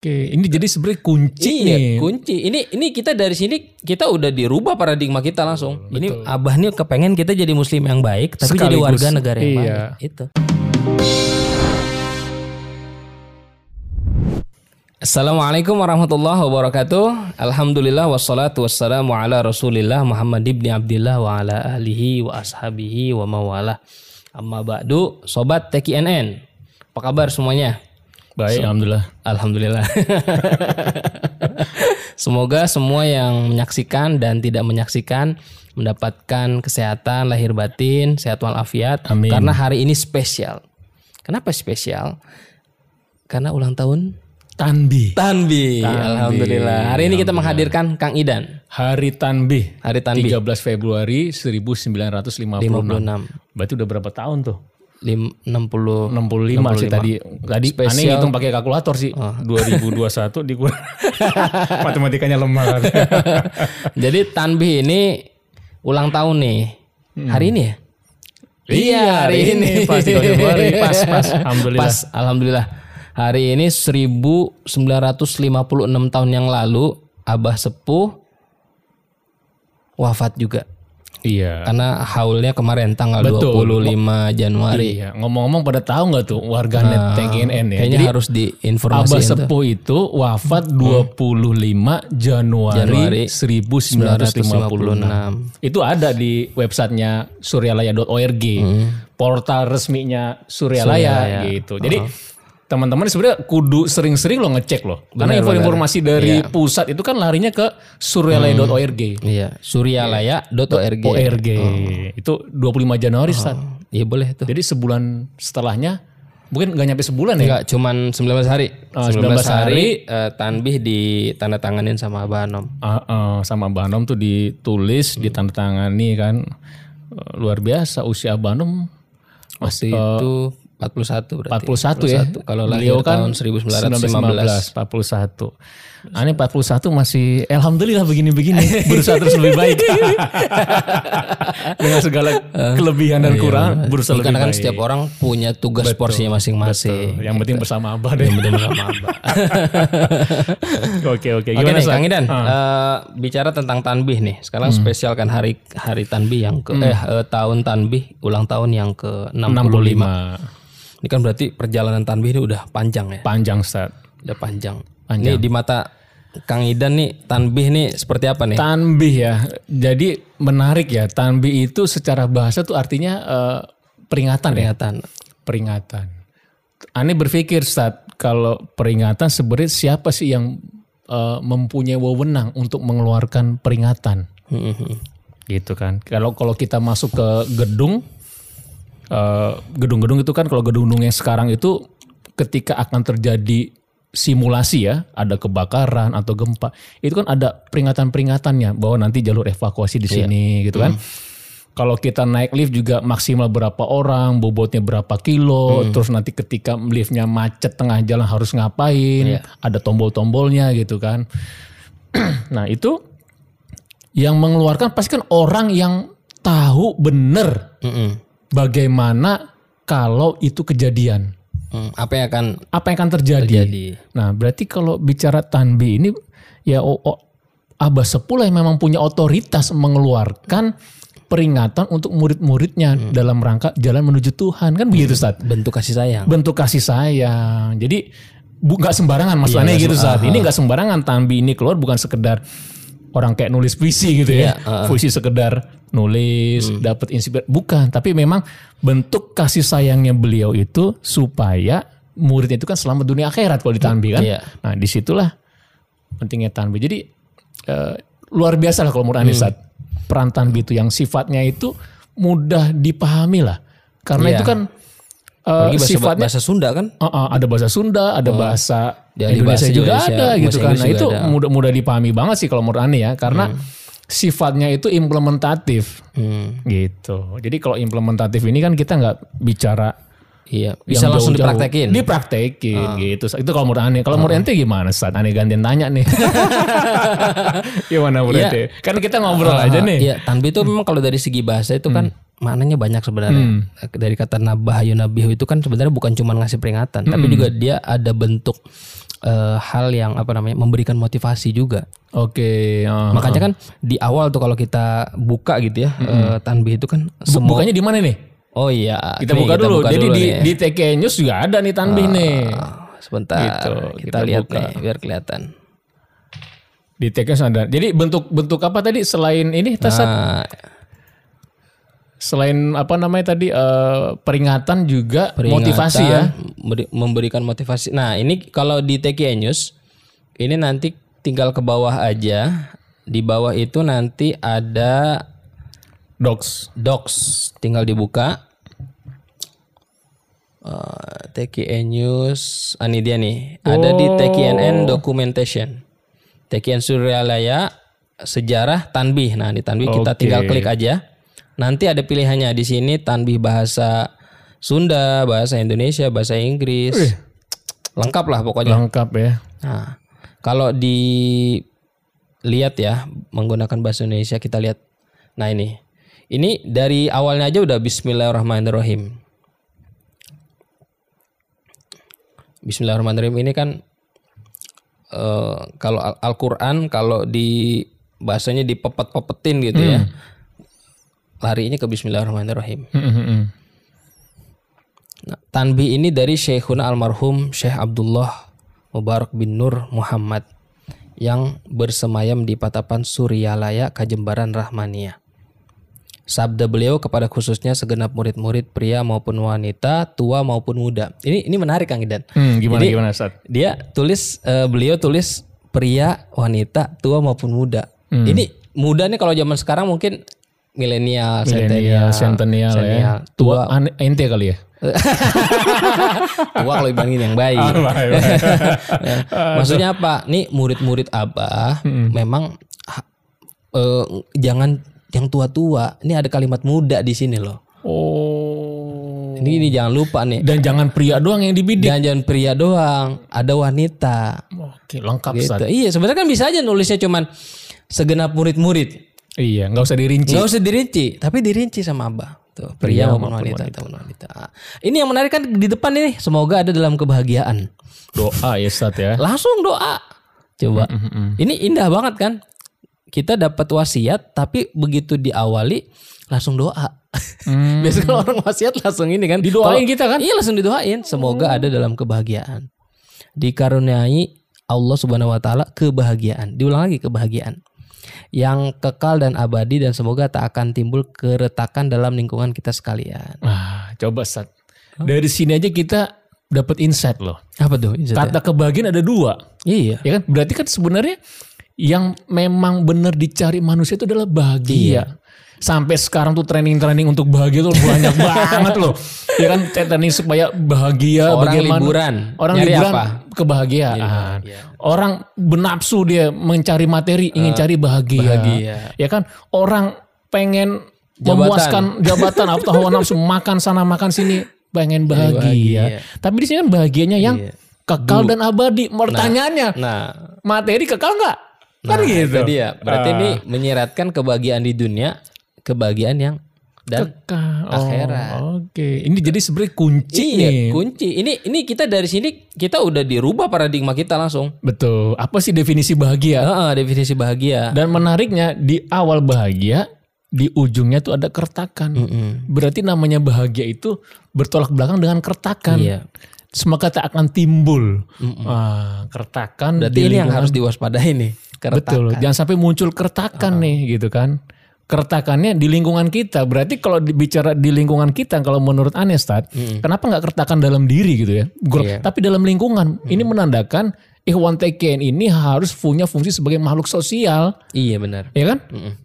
Oke, ini jadi sebenarnya kunci iya, nih. kunci. Ini ini kita dari sini kita udah dirubah paradigma kita langsung. Ini abah nih kepengen kita jadi muslim yang baik, tapi jadi Sekaligus, warga negara yang iya. baik. Itu. Assalamualaikum warahmatullahi wabarakatuh. Alhamdulillah wassalatu wassalamu ala Rasulillah Muhammad ibni Abdillah wa ala alihi wa ashabihi wa mawalah. Amma ba'du, sobat TKNN. Apa kabar semuanya? Baik, alhamdulillah. Alhamdulillah. Semoga semua yang menyaksikan dan tidak menyaksikan mendapatkan kesehatan lahir batin, sehat walafiat. Amin. Karena hari ini spesial. Kenapa spesial? Karena ulang tahun Tanbih. Tanbi. Alhamdulillah. Hari ini kita menghadirkan Kang Idan. Hari Tanbih. Hari Tanbi 13 Februari 1956. 56. Berarti udah berapa tahun tuh? Lim, 60 65, sih tadi. Tadi aneh Spesial. hitung pakai kalkulator sih. 2021 dikurang. Matematikanya lemah. Jadi Tanbih ini ulang tahun nih. Hari ini ya? Iya, hari ini. Pas 13 Februari. Pas, pas. Alhamdulillah. Pas, alhamdulillah. Hari ini 1956 tahun yang lalu Abah Sepuh wafat juga. Iya. Karena haulnya kemarin tanggal Betul. 25 Januari. Iya, ngomong-ngong pada tahu nggak tuh warganet TGNN ya? Kayaknya Jadi harus Abah diinformasikan tuh. Sepuh itu wafat 25 Januari Januari, 1956. 1956. Itu ada di websitenya suryalaya.org. Portal resminya Suryalaya. Suryalaya gitu. Jadi teman-teman sebenarnya kudu sering-sering lo ngecek loh. Karena informasi dari pusat itu kan larinya ke suryalaya.org. Iya, suryalaya.org. ORG. Itu 25 Januari Ustaz. Iya boleh tuh. Jadi sebulan setelahnya mungkin nggak nyampe sebulan ya. Enggak, cuman 19 hari. Oh, 19, 19 hari eh, tanbih ditandatanganin sama Abah Anom. Ah, ah, sama Banom tuh ditulis, ditandatangani kan. Eh, luar biasa usia Banom Waktu itu 41 berarti. 41 ya. Kalau lahir kan tahun 1915. 41. Aneh 41 masih alhamdulillah begini-begini berusaha terus lebih baik. Dengan segala kelebihan dan kekurangan berusaha Ya, lebih karena kan baik. setiap orang punya tugas porsinya masing-masing. Yang penting bersama Abah deh. Yang penting sama Abah. Oke oke. Oke Gimana nih Ustaz? Kang Idan, Ah. eh, bicara tentang tanbih nih. Sekarang spesial kan hari hari tanbih yang ke eh eh, tahun tanbih ulang tahun yang ke 65. 65. Ini kan berarti perjalanan tanbih ini udah panjang ya. Panjang Ustaz. Udah panjang. Ini di mata Kang Idan nih tanbih nih seperti apa nih? Tanbih ya. Jadi menarik ya. Tanbih itu secara bahasa tuh artinya eh, peringatan ya. Peringatan. Peringatan. Aneh berpikir saat kalau peringatan sebenarnya siapa sih yang eh, mempunyai wewenang untuk mengeluarkan peringatan? Mhm. Gitu kan. Kalau kalau kita masuk ke gedung eh, gedung-gedung itu kan kalau gedung-gedung yang sekarang itu ketika akan terjadi simulasi ya, ada kebakaran atau gempa, itu kan ada peringatan-peringatannya bahwa nanti jalur evakuasi di sini gitu kan. Kalau kita naik lift juga maksimal berapa orang, bobotnya berapa kilo, terus nanti ketika liftnya macet tengah jalan harus ngapain, ada tombol-tombolnya gitu kan. nah itu yang mengeluarkan pasti kan orang yang tahu bener Mm-mm. Bagaimana kalau itu kejadian. Hmm, Apa yang akan Apa yang akan terjadi? terjadi? Nah, berarti kalau bicara tanbi ini ya o, o- Abah Sepuluh yang memang punya otoritas mengeluarkan peringatan untuk murid-muridnya dalam rangka jalan menuju Tuhan kan begitu Ustaz. Bentuk kasih sayang. Bentuk kasih sayang. Jadi bu nggak sembarangan maksudnya gitu Ustaz. Ini nggak sembarangan tanbi ini keluar bukan sekedar orang kayak nulis puisi gitu ya. Puisi sekedar nulis, dapat inspirasi bukan, tapi memang bentuk kasih sayangnya beliau itu supaya muridnya itu kan selamat dunia akhirat kalau ditanbi kan. Iya. Nah, di situlah pentingnya tanbi. Jadi eh, luar biasa lah kalau menurut Anda Ustaz. Peran tanbi itu yang sifatnya itu mudah dipahami lah. Karena Iya. itu kan Apalagi bahasa, sifatnya bahasa Sunda kan? Uh, uh, ada bahasa Sunda, ada bahasa Dari Indonesia bahasa juga Indonesia, ada gitu kan. Nah itu ada. Hmm. mudah mudah dipahami banget sih kalau menurut ya, karena sifatnya itu implementatif Hmm, gitu. Jadi kalau implementatif ini kan kita nggak bicara iya, bisa yang langsung jauh-jauh. dipraktekin. Ah. Dipraktekin gitu. Itu kalau menurut. Kalau menurut ente gimana saat Ane gantian tanya nih. gimana menurut ente? Kan kita ngobrol aja nih. Iya, tanbih itu memang kalau dari segi bahasa itu kan maknanya banyak sebenarnya. Dari kata nabahayu nabihu itu kan sebenarnya bukan cuma ngasih peringatan, tapi juga dia ada bentuk eh, hal yang apa namanya memberikan motivasi juga. Oke. ah. Makanya kan di awal tuh kalau kita buka gitu ya eh, tanbih itu kan semua Bukanya di mana nih? Oh iya, Kita nih, buka dulu. Jadi di, nih. di TK News juga ada nih tanbih nih. Ah, sebentar Gitu, kita, kita lihat buka. nih biar kelihatan. Di TK News ada. Jadi bentuk bentuk apa tadi selain ini Tasat? Nah, Selain apa namanya tadi eh, peringatan juga peringatan, motivasi ya. memberi- memberikan motivasi. Nah, ini kalau di TKI News ini nanti tinggal ke bawah aja. Di bawah itu nanti ada Docs. docs, tinggal dibuka. Uh, TKN News, ah, ini dia nih. Ada di TKNN Documentation. TKN Suryalaya Sejarah Tanbih. Nah, di Tanbih kita Oke. tinggal klik aja. Nanti ada pilihannya di sini Tanbih bahasa Sunda, bahasa Indonesia, bahasa Inggris. Lengkap lah pokoknya. Lengkap ya. Nah, kalau dilihat ya menggunakan bahasa Indonesia kita lihat. Nah ini, ini dari awalnya aja udah Bismillahirrahmanirrahim. Bismillahirrahmanirrahim ini kan eh, kalau Al- Al-Quran kalau di bahasanya dipepet-pepetin gitu ya, larinya ke Bismillahirrahmanirrahim. Mm, mm, mm. Nah, tanbih ini dari Syekhuna almarhum Syekh Abdullah Mubarak bin Nur Muhammad yang bersemayam di Patapan Suryalaya Kajembaran Rahmania. Sabda beliau kepada khususnya segenap murid-murid pria maupun wanita, tua maupun muda. Ini ini menarik Kang Idan. Hmm, gimana Jadi- gimana Sat? Dia tulis eh, beliau tulis pria, wanita, tua maupun muda. Ini muda nih kalau zaman sekarang mungkin milenial, Milenial, centennial, ya. Tua ane- ente kali ya. tua kalau dibandingin yang baik. Ya. Maksudnya apa? Nih murid-murid abah memang ha- eh, jangan yang tua-tua. Ini ada kalimat muda di sini loh. Oh. Ini, ini jangan lupa nih. Dan jangan pria doang yang dibidik. Dan jangan pria doang, ada wanita. Oke, lengkap Gitu. Iya, sebenarnya kan bisa aja nulisnya cuman segenap murid-murid. Iya, nggak usah dirinci. Nggak usah dirinci, tapi dirinci sama abah. Tuh, pria, maupun wanita, maupun wanita. Ini yang menarik kan di depan ini, semoga ada dalam kebahagiaan. Doa ya Sat ya. Langsung doa. Coba. Ini indah banget kan? Kita dapat wasiat tapi begitu diawali langsung doa. Hmm. Biasanya kalau orang wasiat langsung ini kan. Didoain kita kan? Iya langsung didoain. Semoga ada dalam kebahagiaan. Dikaruniai Allah subhanahu wa ta'ala kebahagiaan. Diulang lagi kebahagiaan. Yang kekal dan abadi dan semoga tak akan timbul keretakan dalam lingkungan kita sekalian. Ah, coba Sat. Dari sini aja kita dapat insight loh. Apa tuh? Kata, Kata kebahagiaan ada dua. iya. Ya kan? Berarti kan sebenarnya yang memang benar dicari manusia itu adalah bahagia. Sampai sekarang tuh training-training untuk bahagia tuh banyak banget loh. Ya kan training supaya bahagia Orang bagaimana liburan. Orang Nyari liburan apa? kebahagiaan. Orang benapsu dia mencari materi, ingin cari bahagia. bahagia. Ya kan? Orang pengen Jabatan. memuaskan jabatan atau hawa nafsu makan sana makan sini pengen bahagia. bahagia. Tapi di sini kan bahagianya yang Iya. kekal dan abadi. Pertanyaannya, Nah, materi kekal nggak? Kan Nah, gitu. itu dia. Berarti ini menyiratkan kebahagiaan di dunia, kebahagiaan yang dan Kekal. Oh, akhirat. Oke. Ini jadi sebenarnya kunci iya nih. kunci. Ini ini kita dari sini kita udah dirubah paradigma kita langsung. Betul. Apa sih definisi bahagia? Heeh, definisi bahagia. Dan menariknya di awal bahagia, di ujungnya tuh ada kertakan. Berarti namanya bahagia itu bertolak belakang dengan kertakan. Iya. Semoga tak akan timbul. Ah, kertakan. Berarti ini yang harus diwaspadai nih. Keretakan. Betul. Jangan sampai muncul kertakan nih gitu kan. Kertakannya di lingkungan kita. Berarti kalau bicara di lingkungan kita kalau menurut Anestat, kenapa nggak kertakan dalam diri gitu ya? Iya. Tapi dalam lingkungan. Ini menandakan Ikhwan TKN ini harus punya fungsi sebagai makhluk sosial. Iya benar. Ya kan?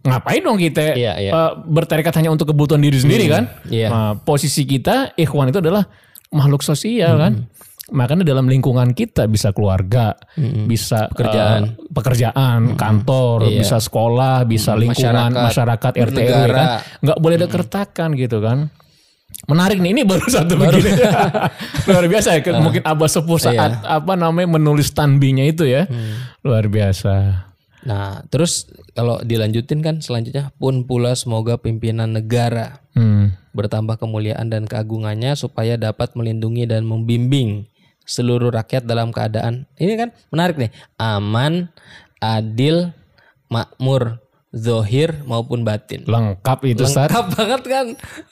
Ngapain dong kita Iya, iya. eh, bertarekat hanya untuk kebutuhan diri sendiri kan? Iya. Nah, posisi kita ikhwan itu adalah makhluk sosial kan? Makanya dalam lingkungan kita bisa keluarga, bisa Pekerjaan. eh, pekerjaan, kantor, Iya. bisa sekolah, bisa lingkungan masyarakat, Masyarakat, RT RW kan? Nggak boleh ada kertakan gitu kan? Menarik nih, ini baru satu begini. Luar biasa ya, mungkin Abah Sepuh saat apa namanya menulis tanbinya itu ya. Luar biasa. Nah, terus kalau dilanjutin kan selanjutnya pun pula semoga pimpinan negara Hmm. bertambah kemuliaan dan keagungannya supaya dapat melindungi dan membimbing seluruh rakyat dalam keadaan ini kan menarik nih aman, adil, makmur, zohir maupun batin. Lengkap itu. Lengkap banget kan.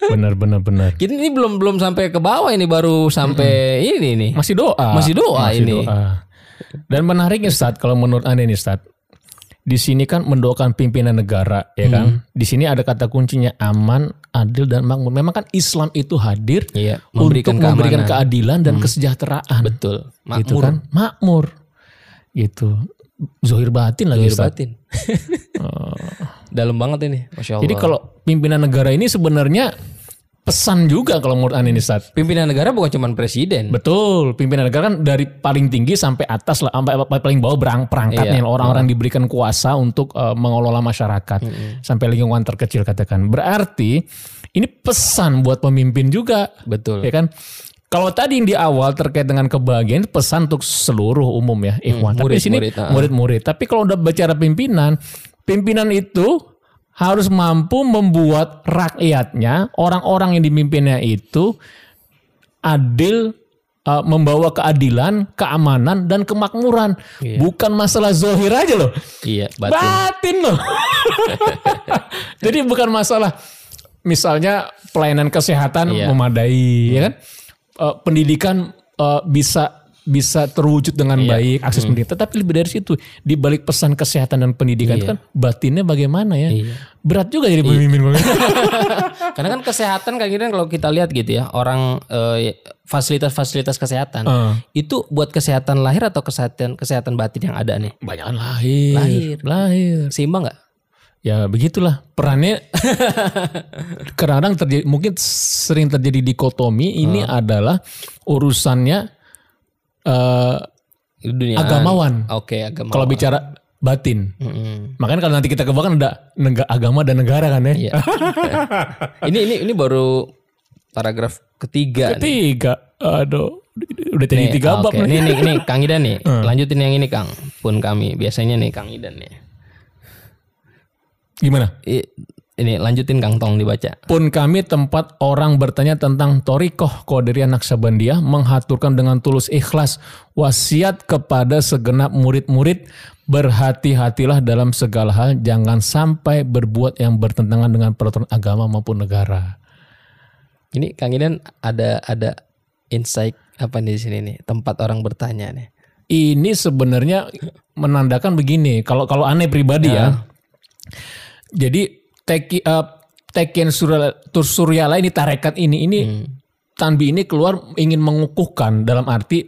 Benar benar benar. Kita ini belum belum sampai ke bawah ini baru sampai ini nih. Masih doa. Masih doa ini. doa. Dan menariknya Ustaz kalau menurut Anda ini Ustaz. Di sini kan mendoakan pimpinan negara ya kan. Hmm. Di sini ada kata kuncinya aman, adil dan makmur. Memang kan Islam itu hadir Iya, memberikan untuk memberikan keamanan. Hmm. keadilan dan kesejahteraan. Betul. Gitu Makmur. kan? Makmur. Gitu. Zohir batin lagi Zohir Ustaz. batin. Dalam banget ini, masya Allah. Jadi kalau pimpinan negara ini sebenarnya pesan juga kalau menurut Anda ini Ustaz. pimpinan negara bukan cuma presiden. Betul, pimpinan negara kan dari paling tinggi sampai atas lah, sampai paling bawah berang perangkatnya Iya. orang-orang diberikan kuasa untuk eh, mengelola masyarakat sampai lingkungan terkecil katakan. Berarti ini pesan buat pemimpin juga, Betul. ya kan? Kalau tadi yang di awal terkait dengan kebahagiaan pesan untuk seluruh umum ya, ikhwan. Tapi di sini murid-murid, murid-murid. Tapi kalau udah bicara pimpinan, pimpinan itu harus mampu membuat rakyatnya, orang-orang yang dimimpinnya itu adil, uh, membawa keadilan, keamanan, dan kemakmuran. Iya. Bukan masalah zohir aja loh. Iya, batin. Batin loh. Jadi bukan masalah misalnya pelayanan kesehatan Iya. memadai, ya kan? Eh, pendidikan eh, bisa bisa terwujud dengan Iya. baik akses Hmm. pendidikan. Tapi lebih dari situ, di balik pesan kesehatan dan pendidikan itu kan batinnya bagaimana ya? Iya. Berat juga jadi pemimpin. Karena kan kesehatan kayak gini kalau kita lihat gitu ya, orang eh, fasilitas-fasilitas kesehatan Eh, itu buat kesehatan lahir atau kesehatan kesehatan batin yang ada nih. Banyakan lahir, Lahir. lahir. Seimbang nggak? Ya begitulah perannya kadang-kadang terjadi mungkin sering terjadi dikotomi ini adalah urusannya eh, Dunia agamawan. Oke, agama. Kalau bicara batin. Mm-mm. Makanya kalau nanti kita ke bawah kan ada agama dan negara kan ya. Iya. ini ini ini baru paragraf ketiga nih. Tiga. Aduh. Udah Nih, tiga bab oke. nih. Nih, nih, nih, Kang Idan nih. Lanjutin yang ini, Kang. Pun kami. Biasanya nih, Kang Idan nih. Gimana? I- Ini lanjutin Kang Tong dibaca. Pun kami tempat orang bertanya tentang Torikoh Qadiriyah Naksabandia menghaturkan dengan tulus ikhlas wasiat kepada segenap murid-murid berhati-hatilah dalam segala hal jangan sampai berbuat yang bertentangan dengan peraturan agama maupun negara. Ini Kang Idan ada ada insight apa nih di sini nih? Tempat orang bertanya nih. Ini sebenarnya menandakan begini, kalau kalau aneh pribadi ya. Jadi Teki eh, Tekian Surya, Tur Suryala ini tarekat ini ini Tanbi ini keluar ingin mengukuhkan dalam arti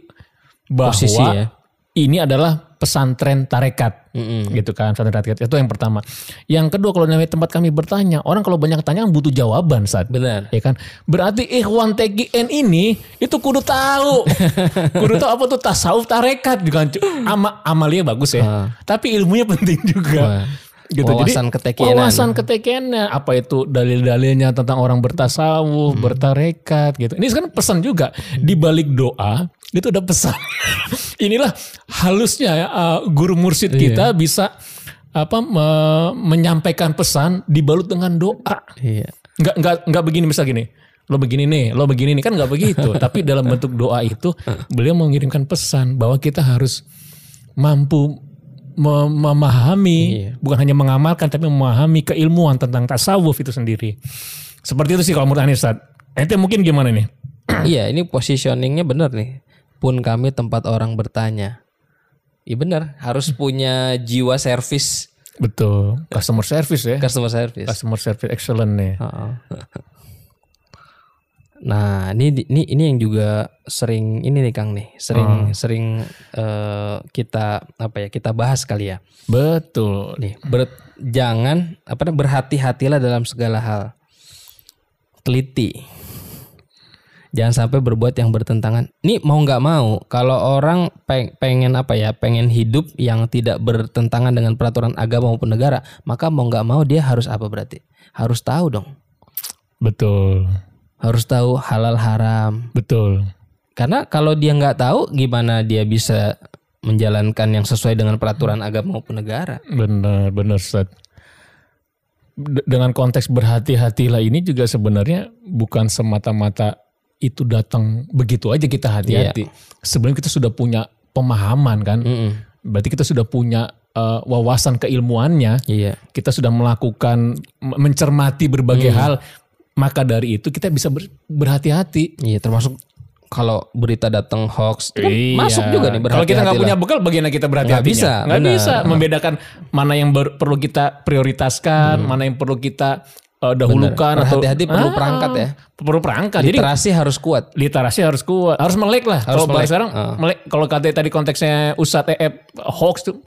bahwa Posisi ya. ini adalah pesantren tarekat. Mm-mm. Gitu kan, pesantren tarekat itu yang pertama. Yang kedua kalau namanya tempat kami bertanya, orang kalau banyak tanya kan butuh jawaban saat Benar. ya kan berarti ikhwan TGN ini itu kudu tahu kudu tahu apa tuh tasawuf tarekat juga Ama, amalia bagus ya Ah. tapi ilmunya penting juga Wah. Gitu. Wawasan ketekianan. wawasan ketekianan apa itu dalil-dalilnya tentang orang bertasawuf Hmm. bertarekat gitu. Ini kan pesan juga. Di balik doa itu ada pesan. Inilah halusnya ya uh, guru mursyid Iya. kita bisa apa me- menyampaikan pesan dibalut dengan doa. Iya. nggak nggak nggak begini misal gini. Lo begini nih lo begini nih. Kan nggak begitu. Tapi dalam bentuk doa itu beliau mengirimkan pesan bahwa kita harus mampu memahami Iya. bukan hanya mengamalkan tapi memahami keilmuan tentang tasawuf itu sendiri seperti itu sih kalau menurut Anies Ustaz. Ente mungkin gimana nih iya, ini positioningnya benar nih. Pun kami tempat orang bertanya. Iya benar, harus punya jiwa service, betul customer service ya customer service. customer service excellent nih Heeh. Nah, ini ini ini yang juga sering ini nih Kang nih, sering sering eh, kita apa ya kita bahas kali ya. betul Nih, ber, jangan apa berhati-hatilah dalam segala hal. Teliti. Jangan sampai berbuat yang bertentangan. Ini mau nggak mau, kalau orang peng- pengen apa ya, pengen hidup yang tidak bertentangan dengan peraturan agama maupun negara, maka mau nggak mau dia harus apa berarti? Harus tahu dong. betul Harus tahu halal haram. betul Karena kalau dia nggak tahu, gimana dia bisa menjalankan yang sesuai dengan peraturan agama maupun negara? Benar, benar Ustaz. D- Dengan konteks berhati-hatilah ini juga sebenarnya bukan semata-mata itu datang begitu aja kita hati-hati. Sebelum kita sudah punya pemahaman kan. Mm-mm. Berarti kita sudah punya eh, wawasan keilmuannya. Iya. Kita sudah melakukan mencermati berbagai Hmm. hal. Maka dari itu kita bisa ber- berhati-hati. Iya, termasuk kalau berita datang hoax itu kan Iya. masuk juga nih Kalau kita nggak punya bekal, bagaimana kita berhati-hati? Nggak bisa, Nggak bisa membedakan mana yang ber- perlu kita prioritaskan, mana yang perlu kita eh, dahulukan atau Berhati-hati perlu perangkat ya. Perlu perangkat. Jadi Literasi harus kuat. literasi harus kuat, harus melek lah. Kalau bahasa sekarang Ah. melek. Kalau katanya tadi konteksnya Ustadz EF hoax tuh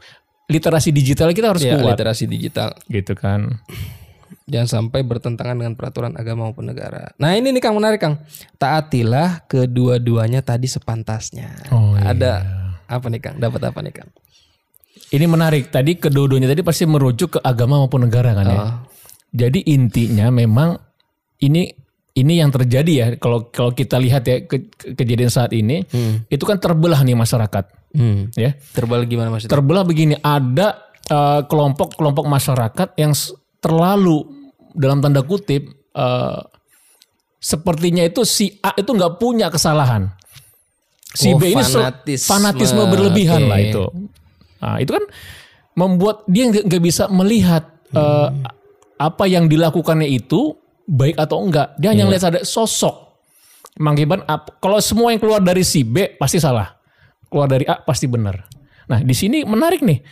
literasi digital kita harus Ya, kuat. literasi digital. Gitu kan. Jangan sampai bertentangan dengan peraturan agama maupun negara. Nah ini nih Kang menarik Kang. Taatilah kedua-duanya tadi sepantasnya. Oh, iya. Ada apa nih Kang? Dapat apa nih Kang? Ini menarik. Tadi kedua-duanya tadi pasti merujuk ke agama maupun negara kan ya. Oh. Jadi intinya memang ini ini yang terjadi ya kalau kalau kita lihat ya ke- ke- kejadian saat ini itu kan terbelah nih masyarakat Hmm. ya. Terbalik gimana maksudnya? Terbelah begini ada eh, kelompok-kelompok masyarakat yang terlalu dalam tanda kutip eh, sepertinya itu si A itu nggak punya kesalahan. Si Oh, B ini fanatisme. fanatisme berlebihan Oke. lah itu. Nah, itu kan membuat dia nggak bisa melihat eh, apa yang dilakukannya itu baik atau enggak. Dia hanya lihat ada sosok. Mengakibatkan ap- kalau semua yang keluar dari si B pasti salah. Keluar dari A pasti benar. Nah, di sini menarik nih.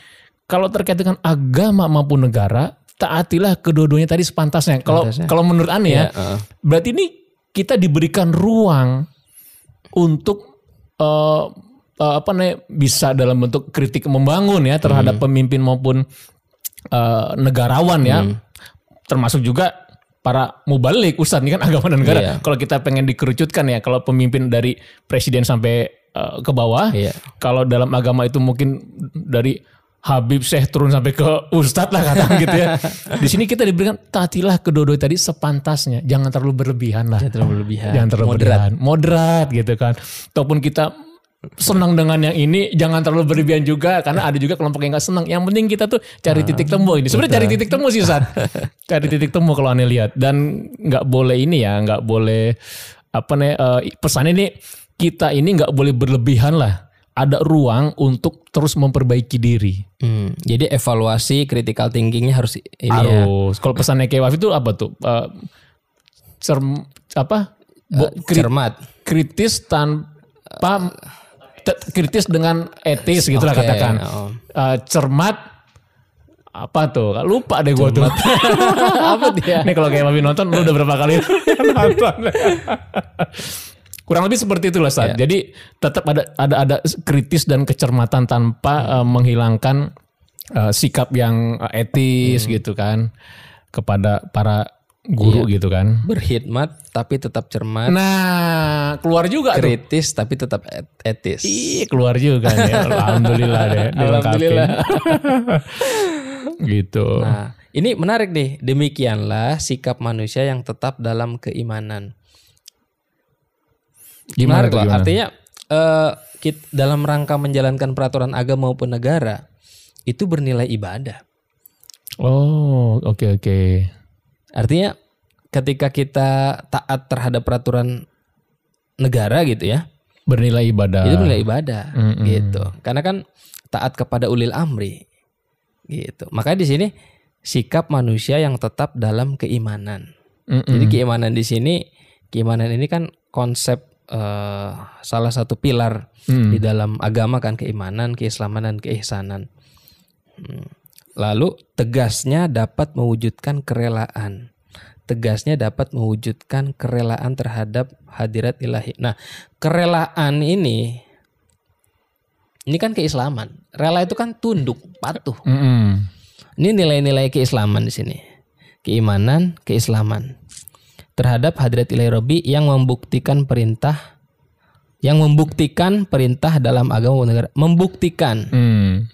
Kalau terkait dengan agama maupun negara, taatilah kedua-duanya tadi sepantasnya. Kalau kalau menurut Ane ya, Ya, heeh. berarti ini kita diberikan ruang untuk eh, eh, apa nih bisa dalam bentuk kritik membangun ya terhadap pemimpin maupun eh, negarawan ya termasuk juga para mubalik ustadz ini kan agama dan negara Iya. kalau kita pengen dikerucutkan ya kalau pemimpin dari presiden sampai ke bawah Iya. kalau dalam agama itu mungkin dari Habib Syekh turun sampai ke Ustadz lah kata gitu ya. Di sini kita diberikan taatilah kedua-duanya tadi sepantasnya, jangan terlalu berlebihan lah. Jangan terlalu berlebihan. Jangan terlalu Moderat. berlebihan. Moderat gitu kan. Ataupun kita senang dengan yang ini, jangan terlalu berlebihan juga karena ada juga kelompok yang gak senang. Yang penting kita tuh cari titik temu ini. Sebenarnya cari titik temu sih Ustaz. cari titik temu kalau aneh lihat dan nggak boleh ini ya, nggak boleh apa nih eh, pesannya nih kita ini nggak boleh berlebihan lah. Ada ruang untuk terus memperbaiki diri. Hmm, Jadi evaluasi critical thinkingnya harus ini ya. Harus. Kalau pesannya kayak Wafi itu apa tuh? Eh, cerm apa? Bo- kri- Cermat. kritis tanpa te- kritis dengan etis gitu lah Oke, katakan. oh. Eh, cermat apa tuh? Lupa deh gue tuh. apa dia? Nih kalau kayak Wafi nonton lu udah berapa kali nonton? Kurang lebih seperti itulah Ustaz. Iya. Jadi tetap ada ada ada kritis dan kecermatan tanpa eh, menghilangkan eh, sikap yang eh, etis Hmm. gitu kan kepada para guru Iya. gitu kan. Berkhidmat tapi tetap cermat. Nah, keluar juga tuh. kritis tapi tetap et- etis. Iya, keluar juga nih. Alhamdulillah deh. Alhamdulillah. gitu. Nah, ini menarik nih. Demikianlah sikap manusia yang tetap dalam keimanan. Gimana menarik loh. gimana? Artinya eh, kit- dalam rangka menjalankan peraturan agama maupun negara itu bernilai ibadah. Oh, oke oke. Artinya ketika kita taat terhadap peraturan negara gitu ya, Bernilai ibadah. itu bernilai ibadah Mm-mm. gitu. Karena kan taat kepada ulil amri gitu. Makanya di sini sikap manusia yang tetap dalam keimanan. Mm-mm. Jadi keimanan di sini, keimanan ini kan konsep eh, salah satu pilar Hmm. di dalam agama kan keimanan, keislaman dan keihsanan. Hmm. Lalu tegasnya dapat mewujudkan kerelaan. Tegasnya dapat mewujudkan kerelaan terhadap hadirat ilahi. Nah, kerelaan ini ini kan keislaman. Rela itu kan tunduk, patuh. Mm-mm. Ini nilai-nilai keislaman di sini. Keimanan, keislaman. Terhadap hadirat ilahi Rabbi yang membuktikan perintah yang membuktikan perintah dalam agama negara. Membuktikan. Hmm.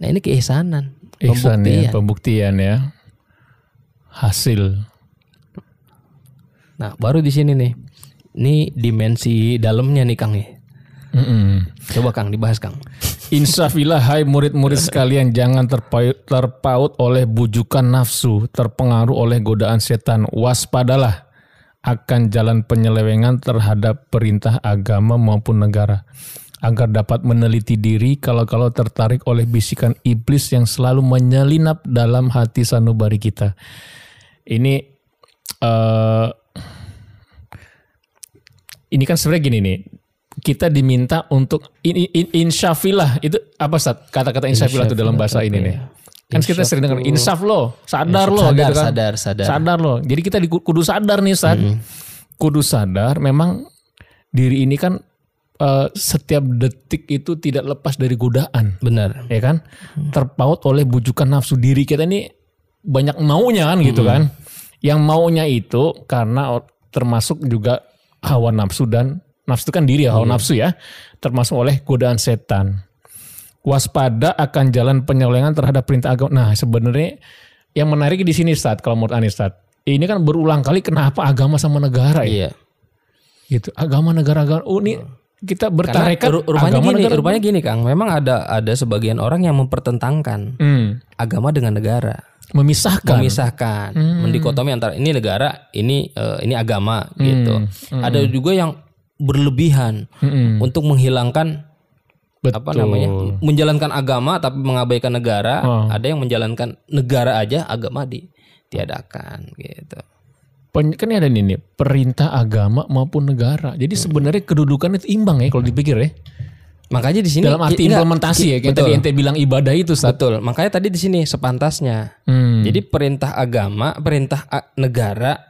Nah, ini keihsanan. Ihsan ya, Pembuktian. pembuktian ya. Hasil. Nah, baru di sini nih. Ini dimensi dalamnya nih Kang nih. Mm-mm. Coba Kang dibahas Kang. Insafilah hai murid-murid sekalian jangan terpaut, terpaut oleh bujukan nafsu, terpengaruh oleh godaan setan. Waspadalah akan jalan penyelewengan terhadap perintah agama maupun negara agar dapat meneliti diri kalau-kalau tertarik oleh bisikan iblis yang selalu menyelinap dalam hati sanubari kita. Ini uh, ini kan sebenarnya gini nih. Kita diminta untuk in, in, insyafilah itu apa saat kata-kata insyafilah itu dalam bahasa ini nih. Kan kita sering dengar insaf lo, sadar lo sadar, gitu kan. sadar, sadar. Sadar lo. Jadi kita di, kudu sadar nih saat kudu sadar memang diri ini kan eh, setiap detik itu tidak lepas dari godaan, Benar. ya kan? Terpaut oleh bujukan nafsu diri kita ini banyak maunya kan gitu kan. Yang maunya itu karena termasuk juga hawa nafsu dan nafsu itu kan diri ya, hawa nafsu ya, termasuk oleh godaan setan. Waspada akan jalan penyelewengan terhadap perintah agama. Nah, sebenarnya yang menarik di sini Ustaz, kalau menurut Ustaz. Ini kan berulang kali kenapa agama sama negara ya? Iya. Gitu. Agama negara agama. Oh, ini kita bertarekat ru- rupanya agama gini, negara. rupanya gini Kang. Memang ada ada sebagian orang yang mempertentangkan Hmm, agama dengan negara, memisahkan. memisahkan, Hmm. mendikotomi antara ini negara, ini eh, ini agama gitu. Hmm. Ada juga yang berlebihan Mm-mm. untuk menghilangkan Betul. apa namanya menjalankan agama tapi mengabaikan negara Oh. ada yang menjalankan negara aja agama ditiadakan gitu Pen- kan ini ada nih, perintah agama maupun negara. Jadi sebenarnya kedudukan itu imbang ya kalau dipikir ya. makanya di sini Dalam arti enggak, implementasi ya, kayak betul, tadi ente bilang ibadah itu saat. betul makanya tadi di sini sepantasnya Hmm. jadi perintah agama perintah negara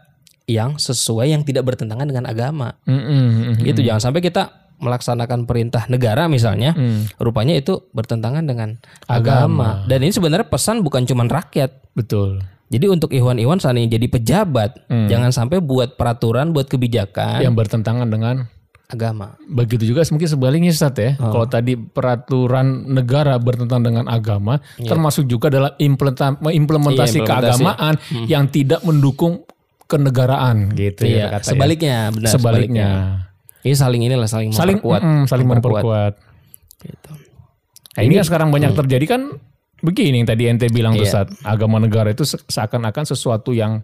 yang sesuai yang tidak bertentangan dengan agama Mm-mm, mm-mm. gitu jangan sampai kita melaksanakan perintah negara misalnya rupanya itu bertentangan dengan agama. dan ini sebenarnya pesan bukan cuma rakyat Betul. Jadi untuk Iwan-Iwan saat ini jadi pejabat, jangan sampai buat peraturan, buat kebijakan Yang bertentangan dengan agama. begitu juga mungkin sebaliknya Ustaz ya. Kalau tadi peraturan negara bertentangan dengan agama, termasuk juga dalam implementa- implementasi Iya, implementasi. keagamaan yang tidak mendukung kenegaraan gitu ya Iya, kata ya. sebaliknya, benar. Sebaliknya. Ini saling inilah saling, Saling memperkuat. mm, saling memperkuat. Gitu. Nah, ini sekarang banyak terjadi kan begini yang tadi ente bilang tuh Iya. saat agama negara itu se- seakan-akan sesuatu yang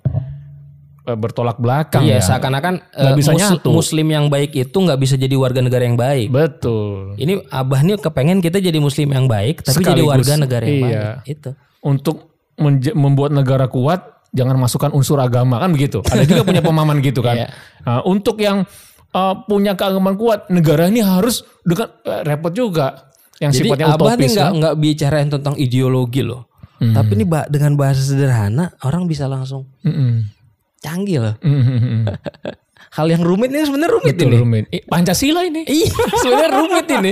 eh, bertolak belakang Iya, ya. seakan-akan Nggak bisa mus- nyatu. muslim yang baik itu nggak bisa jadi warga negara yang baik. Betul. Ini abah nih kepengen kita jadi muslim yang baik, tapi jadi Sekaligus, warga negara yang iya. baik. Itu. Untuk membuat negara kuat jangan masukkan unsur agama kan begitu. Ada juga punya pemahaman gitu kan. Iya. Nah, untuk yang eh, punya keagamaan kuat, negara ini harus dengan eh, repot juga. Yang Jadi sifatnya abah nih utopis nggak kan. bicarain tentang ideologi loh. Tapi ini dengan bahasa sederhana orang bisa langsung Mm-mm. canggih loh. Mm-mm. Hal yang rumit ini sebenarnya rumit Betul, ini. rumit. Pancasila ini. Iya, sebenarnya rumit ini.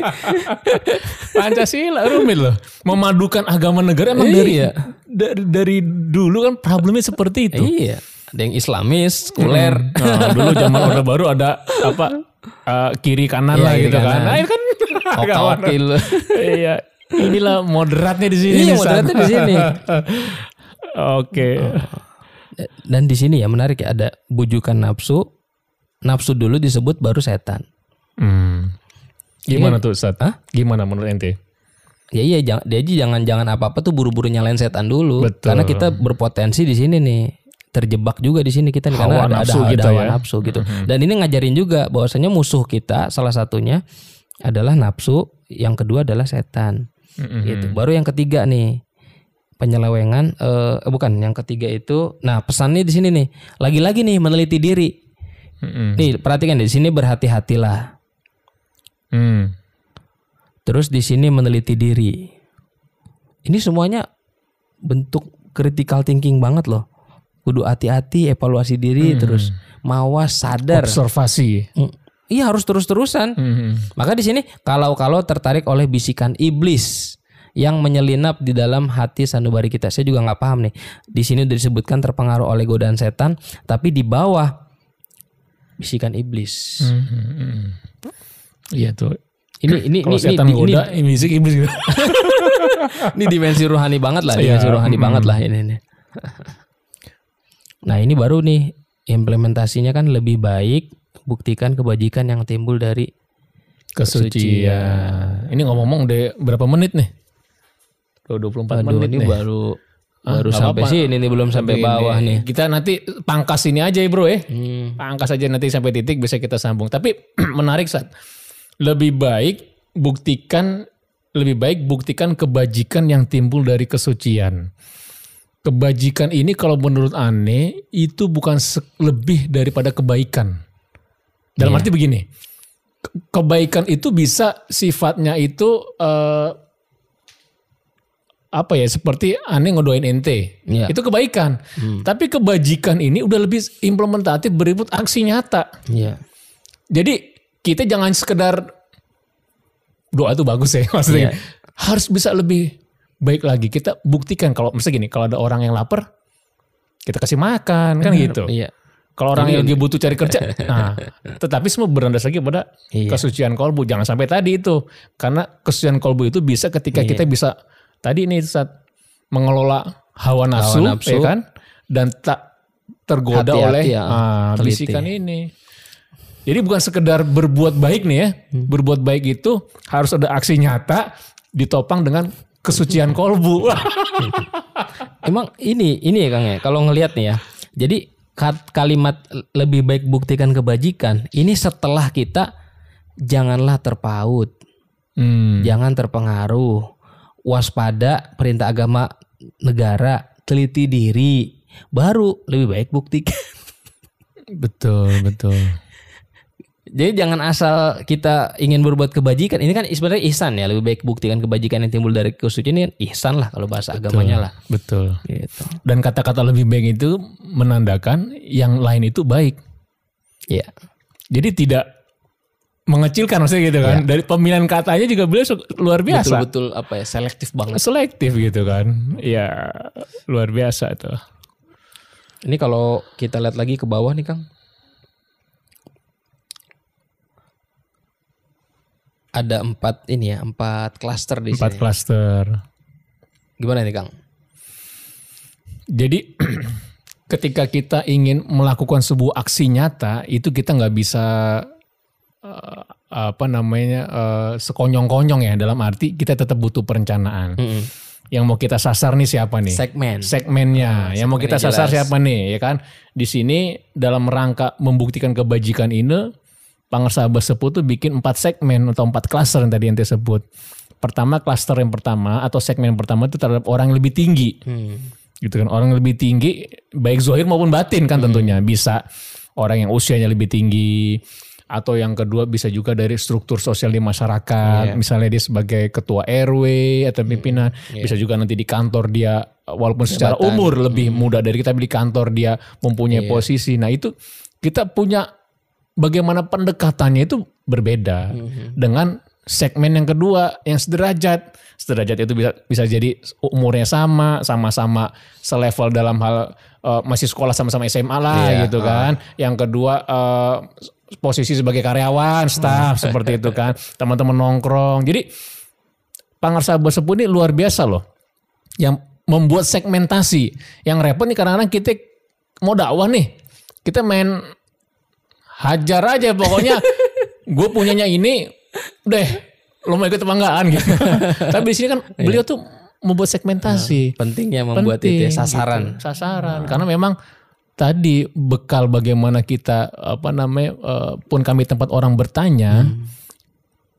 Pancasila rumit loh. Memadukan agama negara emang dari, Iya. dari dari dulu kan problemnya seperti itu. Iya, ada yang Islamis, sekuler. Nah, dulu zaman Orde Baru ada apa eh, kiri kanan Iya, lah gitu kan. kanan. Nah, itu kan Oke-oke. Iya. Inilah moderatnya di sini. Iya, moderatnya di sini. Oke. Dan di sini ya menarik ya ada bujukan nafsu. Nafsu dulu disebut baru setan. Hmm. Gimana tuh Ustaz? Hah? Gimana menurut ente? Ya iya jangan aja jangan jangan apa-apa tuh buru-buru nyalain setan dulu. Betul. Karena kita berpotensi di sini nih. Terjebak juga di sini kita nih karena ada, nafsu ada, ada kita hawa ya. nafsu gitu. Dan ini ngajarin juga bahwasanya musuh kita salah satunya adalah nafsu, yang kedua adalah setan. Mm-mm. gitu. Baru yang ketiga nih penyelewengan eh eh, bukan yang ketiga itu. Nah, pesannya di sini nih. Lagi-lagi nih meneliti diri. Mm-mm. Nih, perhatikan di sini berhati-hatilah. Hmm. Terus di sini meneliti diri. Ini semuanya bentuk critical thinking banget loh. Kudu hati-hati, evaluasi diri, terus mawas, sadar. Observasi. Mm, Iya harus terus-terusan. Hmm. Maka di sini kalau-kalau tertarik oleh bisikan iblis yang menyelinap di dalam hati sanubari kita. Saya juga nggak paham nih. Di sini udah disebutkan terpengaruh oleh godaan setan, tapi di bawah bisikan iblis. Hmm. Iya tuh. Ini ini Kalau ini, setan ini, ini, goda, ini musik iblis gitu. ini dimensi rohani banget lah, dimensi rohani banget lah ini. ini. Nah ini baru nih implementasinya kan lebih baik buktikan kebajikan yang timbul dari Kesucian. Ini ngomong-ngomong udah berapa menit nih? Udah 24 Aduh menit ini nih. baru Baru sampai apa-apa. sini nih belum sampai Ini, bawah nih. Kita nanti pangkas ini aja ya bro ya. Hmm. Pangkas aja nanti sampai titik bisa kita sambung. Tapi menarik saat lebih baik buktikan lebih baik buktikan kebajikan yang timbul dari kesucian. Kebajikan ini kalau menurut Ane itu bukan lebih daripada kebaikan. Dalam Iya. arti begini, ke- kebaikan itu bisa sifatnya itu eh, apa ya seperti aneh ngedoain ente Iya. itu kebaikan tapi kebajikan ini udah lebih implementatif berikut aksi nyata Iya. jadi kita jangan sekedar doa itu bagus ya maksudnya Iya. harus bisa lebih baik lagi kita buktikan kalau misalnya gini kalau ada orang yang lapar kita kasih makan kan gitu Iya. kalau orang yang lagi butuh cari kerja nah tetapi semua berlandas lagi pada Iya. kesucian kolbu jangan sampai tadi itu karena kesucian kolbu itu bisa ketika Iya. kita bisa tadi ini saat mengelola hawa nafsu, nafsu. ya kan dan tak tergoda Hati-hati oleh ya, ah, teliti. bisikan ini jadi bukan sekedar berbuat baik nih ya Hmm. berbuat baik itu harus ada aksi nyata ditopang dengan kesucian kolbu Emang ini ini ya Kang ya. Kalau ngelihat nih ya. Jadi kalimat lebih baik buktikan kebajikan ini setelah kita janganlah terpaut, Hmm. jangan terpengaruh, waspada perintah agama negara, teliti diri, baru lebih baik buktikan. betul betul Jadi jangan asal kita ingin berbuat kebajikan. Ini kan sebenarnya ihsan ya. Lebih baik buktikan kebajikan yang timbul dari kesucian ini ihsan lah kalau bahasa agamanya lah. betul Gitu. Dan kata-kata lebih baik itu menandakan yang lain itu baik. Iya. Jadi tidak mengecilkan maksudnya gitu kan. Dari pemilihan katanya juga beliau luar biasa. Betul-betul apa ya selektif banget. Selektif gitu kan. Ya luar biasa itu. Ini kalau kita lihat lagi ke bawah nih Kang. Ada empat ini ya, empat klaster di Empat sini. klaster. Gimana nih Kang? Jadi ketika kita ingin melakukan sebuah aksi nyata itu kita nggak bisa eh, apa namanya eh, sekonyong-konyong ya dalam arti kita tetap butuh perencanaan. Mm-mm. Yang mau kita sasar nih siapa nih? Segmen. segmennya yang mau kita sasar jelas. siapa nih ya kan di sini dalam rangka membuktikan kebajikan ini Pangersa Berseput tuh bikin empat segmen atau empat klaster yang tadi yang sebut pertama klaster yang pertama atau segmen yang pertama itu terhadap orang yang lebih tinggi Hmm. gitu kan orang yang lebih tinggi baik zahir maupun batin kan tentunya bisa orang yang usianya lebih tinggi atau yang kedua bisa juga dari struktur sosial di masyarakat. Misalnya dia sebagai ketua RW atau pimpinan bisa juga nanti di kantor dia walaupun secara umur lebih muda dari kita tapi di kantor dia mempunyai posisi. Nah itu kita punya bagaimana pendekatannya itu berbeda dengan segmen yang kedua yang sederajat. Sederajat itu bisa bisa jadi umurnya sama sama-sama selevel dalam hal eh, masih sekolah sama-sama SMA lah Iya, gitu kan. Yang kedua eh, posisi sebagai karyawan staff seperti itu kan. Teman-teman nongkrong. Jadi Pangarsa Besepu ini luar biasa loh. Yang membuat segmentasi. Yang repot nih kadang-kadang kita mau dakwah nih. Kita main hajar aja pokoknya. Gue punyanya ini deh lo mau ikut tebanggaan gitu. Tapi di sini kan beliau tuh membuat segmentasi. Pentingnya membuat Penting, itu ya, sasaran. gitu. sasaran. Karena memang tadi bekal bagaimana kita apa namanya eh, pun kami tempat orang bertanya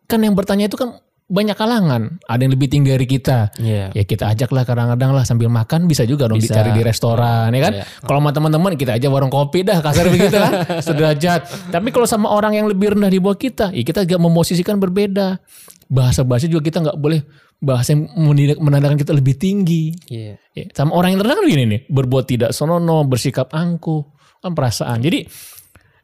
kan yang bertanya itu kan banyak kalangan. Ada yang lebih tinggi dari kita. Iya. ya kita ajaklah kadang-kadang lah sambil makan bisa juga dong Bisa. dicari di restoran ya kan? Iya. kalau sama teman-teman kita aja warung kopi dah kasar begitu kan? Sederajat. Tapi kalau sama orang yang lebih rendah di bawah kita ya kita gak memosisikan berbeda. Bahasa-bahasa juga kita nggak boleh bahasa yang menandakan- kita lebih tinggi Iya. Ya, sama orang yang rendah kan begini nih, berbuat tidak sonono, bersikap angkuh, kan perasaan. Jadi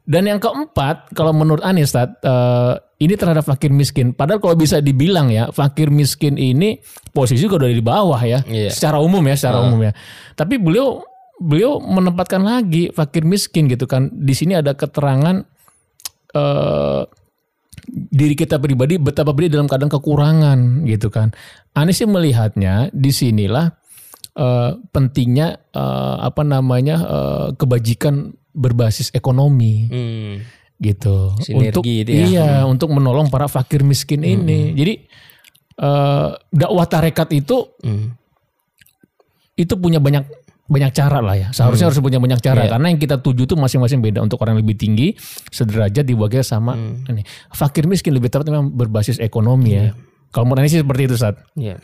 dan yang keempat, kalau menurut Anies, Tat, eh, ini terhadap fakir miskin. Padahal kalau bisa dibilang ya, fakir miskin ini posisi juga udah di bawah ya, Iya. secara umum ya, secara umum ya. Tapi beliau beliau menempatkan lagi fakir miskin gitu kan. Di sini ada keterangan eh diri kita pribadi betapa beliau dalam keadaan kekurangan gitu kan. Anies sih melihatnya di sinilah eh, pentingnya eh, apa namanya eh, kebajikan berbasis ekonomi Hmm. gitu. Sinergi untuk itu ya. iya untuk menolong para fakir miskin ini. Jadi eh, dakwah tarekat itu Hmm. itu punya banyak banyak cara lah ya. Seharusnya harus punya banyak cara Iya. karena yang kita tuju tuh masing-masing beda untuk orang yang lebih tinggi sederajat di bawah sama ini. Fakir miskin lebih tepat memang berbasis ekonomi ya. Kalau menurut sih seperti itu saat. Iya.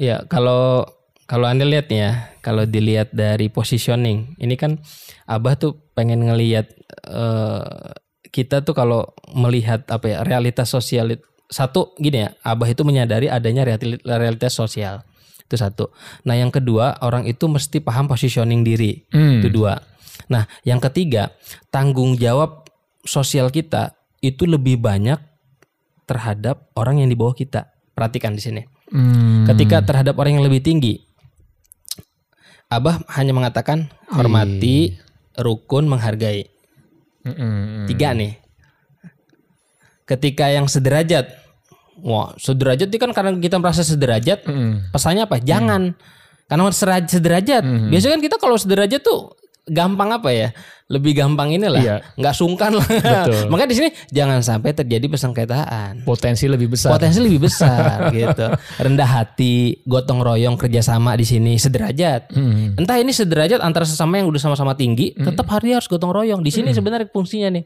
Ya, kalau kalau Anda lihat nih ya, kalau dilihat dari positioning, ini kan Abah tuh pengen ngelihat eh, kita tuh kalau melihat apa ya, realitas sosial satu gini ya, Abah itu menyadari adanya reali- realitas sosial. Itu satu. Nah, yang kedua, orang itu mesti paham positioning diri. Hmm. Itu dua. Nah, yang ketiga, tanggung jawab sosial kita itu lebih banyak terhadap orang yang di bawah kita. Perhatikan di sini. Hmm. Ketika terhadap orang yang lebih tinggi, Abah hanya mengatakan hormati, rukun, menghargai. Mm-mm. Tiga nih. Ketika yang sederajat, wah sederajat itu kan karena kita merasa sederajat, Mm-mm. pesannya apa? Jangan. Karena sera- sederajat. Biasanya kan kita kalau sederajat tuh gampang apa ya? Lebih gampang inilah, Iya. nggak sungkan lah. Betul. Makanya di sini jangan sampai terjadi persengketaan. Potensi lebih besar. Potensi lebih besar gitu. Rendah hati, gotong royong kerjasama di sini sederajat. Hmm. Entah ini sederajat antara sesama yang udah sama-sama tinggi, tetap hari harus gotong royong. Di sini sebenarnya fungsinya nih.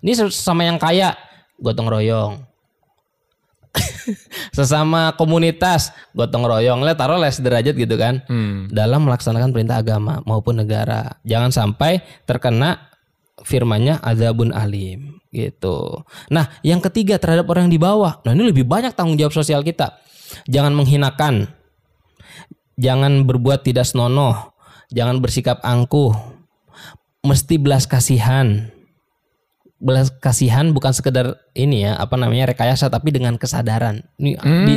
Ini sesama yang kaya, gotong royong. sesama komunitas, gotong royong. Lihat taruh les sederajat gitu kan. Hmm. Dalam melaksanakan perintah agama maupun negara. Jangan sampai terkena firmannya azabun alim gitu. Nah, yang ketiga terhadap orang yang di bawah. Nah, ini lebih banyak tanggung jawab sosial kita. Jangan menghinakan. Jangan berbuat tidak senonoh. Jangan bersikap angkuh. Mesti belas kasihan. Belas kasihan bukan sekedar ini ya, apa namanya rekayasa tapi dengan kesadaran. Ini di,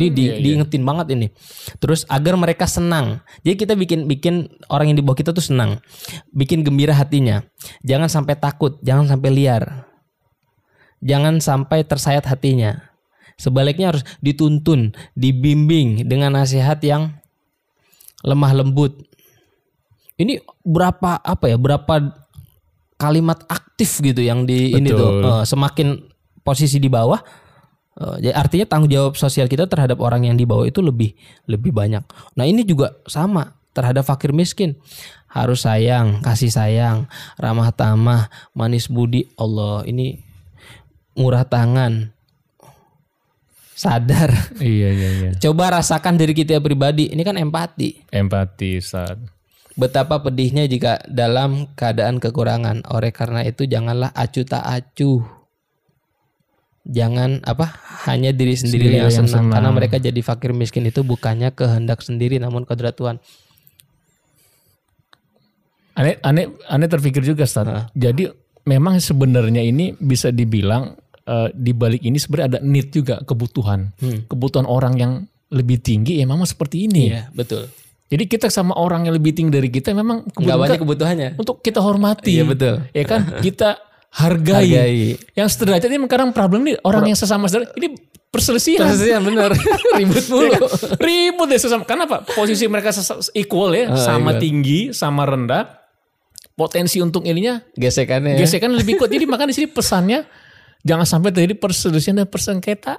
di, di- diingetin banget ini. Terus agar mereka senang. Jadi kita bikin bikin orang yang di bawah kita tuh senang. Bikin gembira hatinya. Jangan sampai takut, jangan sampai liar. Jangan sampai tersayat hatinya. Sebaliknya harus dituntun, dibimbing dengan nasihat yang lemah lembut. Ini berapa apa ya? Berapa kalimat aktif gitu yang di ini tuh Betul. Eh, semakin posisi di bawah eh, jadi artinya tanggung jawab sosial kita terhadap orang yang di bawah itu lebih lebih banyak. Nah, ini juga sama terhadap fakir miskin. Harus sayang, kasih sayang, ramah tamah, manis budi. Allah, ini murah tangan. Sadar. Iya iya iya. Coba rasakan diri kita pribadi. Ini kan empati. Empati saat. Betapa pedihnya jika dalam keadaan kekurangan. Oleh karena itu janganlah acuh tak acuh. Jangan apa hanya diri sendiri Sendiri yang, yang senang. senang. Karena mereka jadi fakir miskin itu bukannya kehendak sendiri namun kodrat Tuhan. Aneh, aneh, aneh terpikir juga, Stan. Jadi memang sebenarnya ini bisa dibilang eh, di balik ini sebenarnya ada need juga kebutuhan, kebutuhan orang yang lebih tinggi ya memang seperti ini. Iya betul. Jadi kita sama orang yang lebih tinggi dari kita memang kebutuhan banyak kebutuhannya. untuk kita hormati. Iya, betul. Ya kan kita hargai. Hargai. Yang sederajat ini sekarang problem nih orang yang sesama sederajat ini perselisihan. Perselisihan benar. Ribut Ya mulu. kan? Ribut deh sesama. Karena apa? Posisi mereka equal ya, Ah, sama equal. tinggi, sama rendah. Potensi untuk ininya Gesekannya. gesekan lebih kuat. Jadi makanya di sini pesannya jangan sampai terjadi perselisihan dan persengketaan.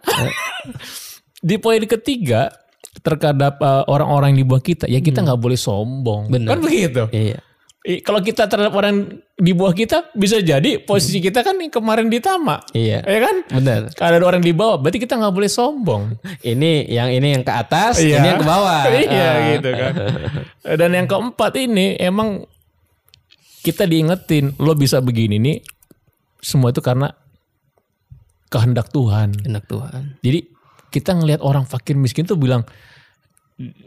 di poin ketiga terhadap uh, orang-orang di bawah kita, ya kita nggak boleh sombong. Benar. Kan begitu. Iya. I- Kalau kita terhadap orang di bawah kita bisa jadi posisi kita kan kemarin ditama. Iya. Ya kan? Benar. Kalau ada orang di bawah, berarti kita nggak boleh sombong. Ini yang ini yang ke atas, Iya. ini yang ke bawah. iya Ah. gitu kan. Dan yang keempat ini emang kita diingetin lo bisa begini nih semua itu karena kehendak Tuhan. Enak Tuhan. Jadi kita ngelihat orang fakir miskin tuh bilang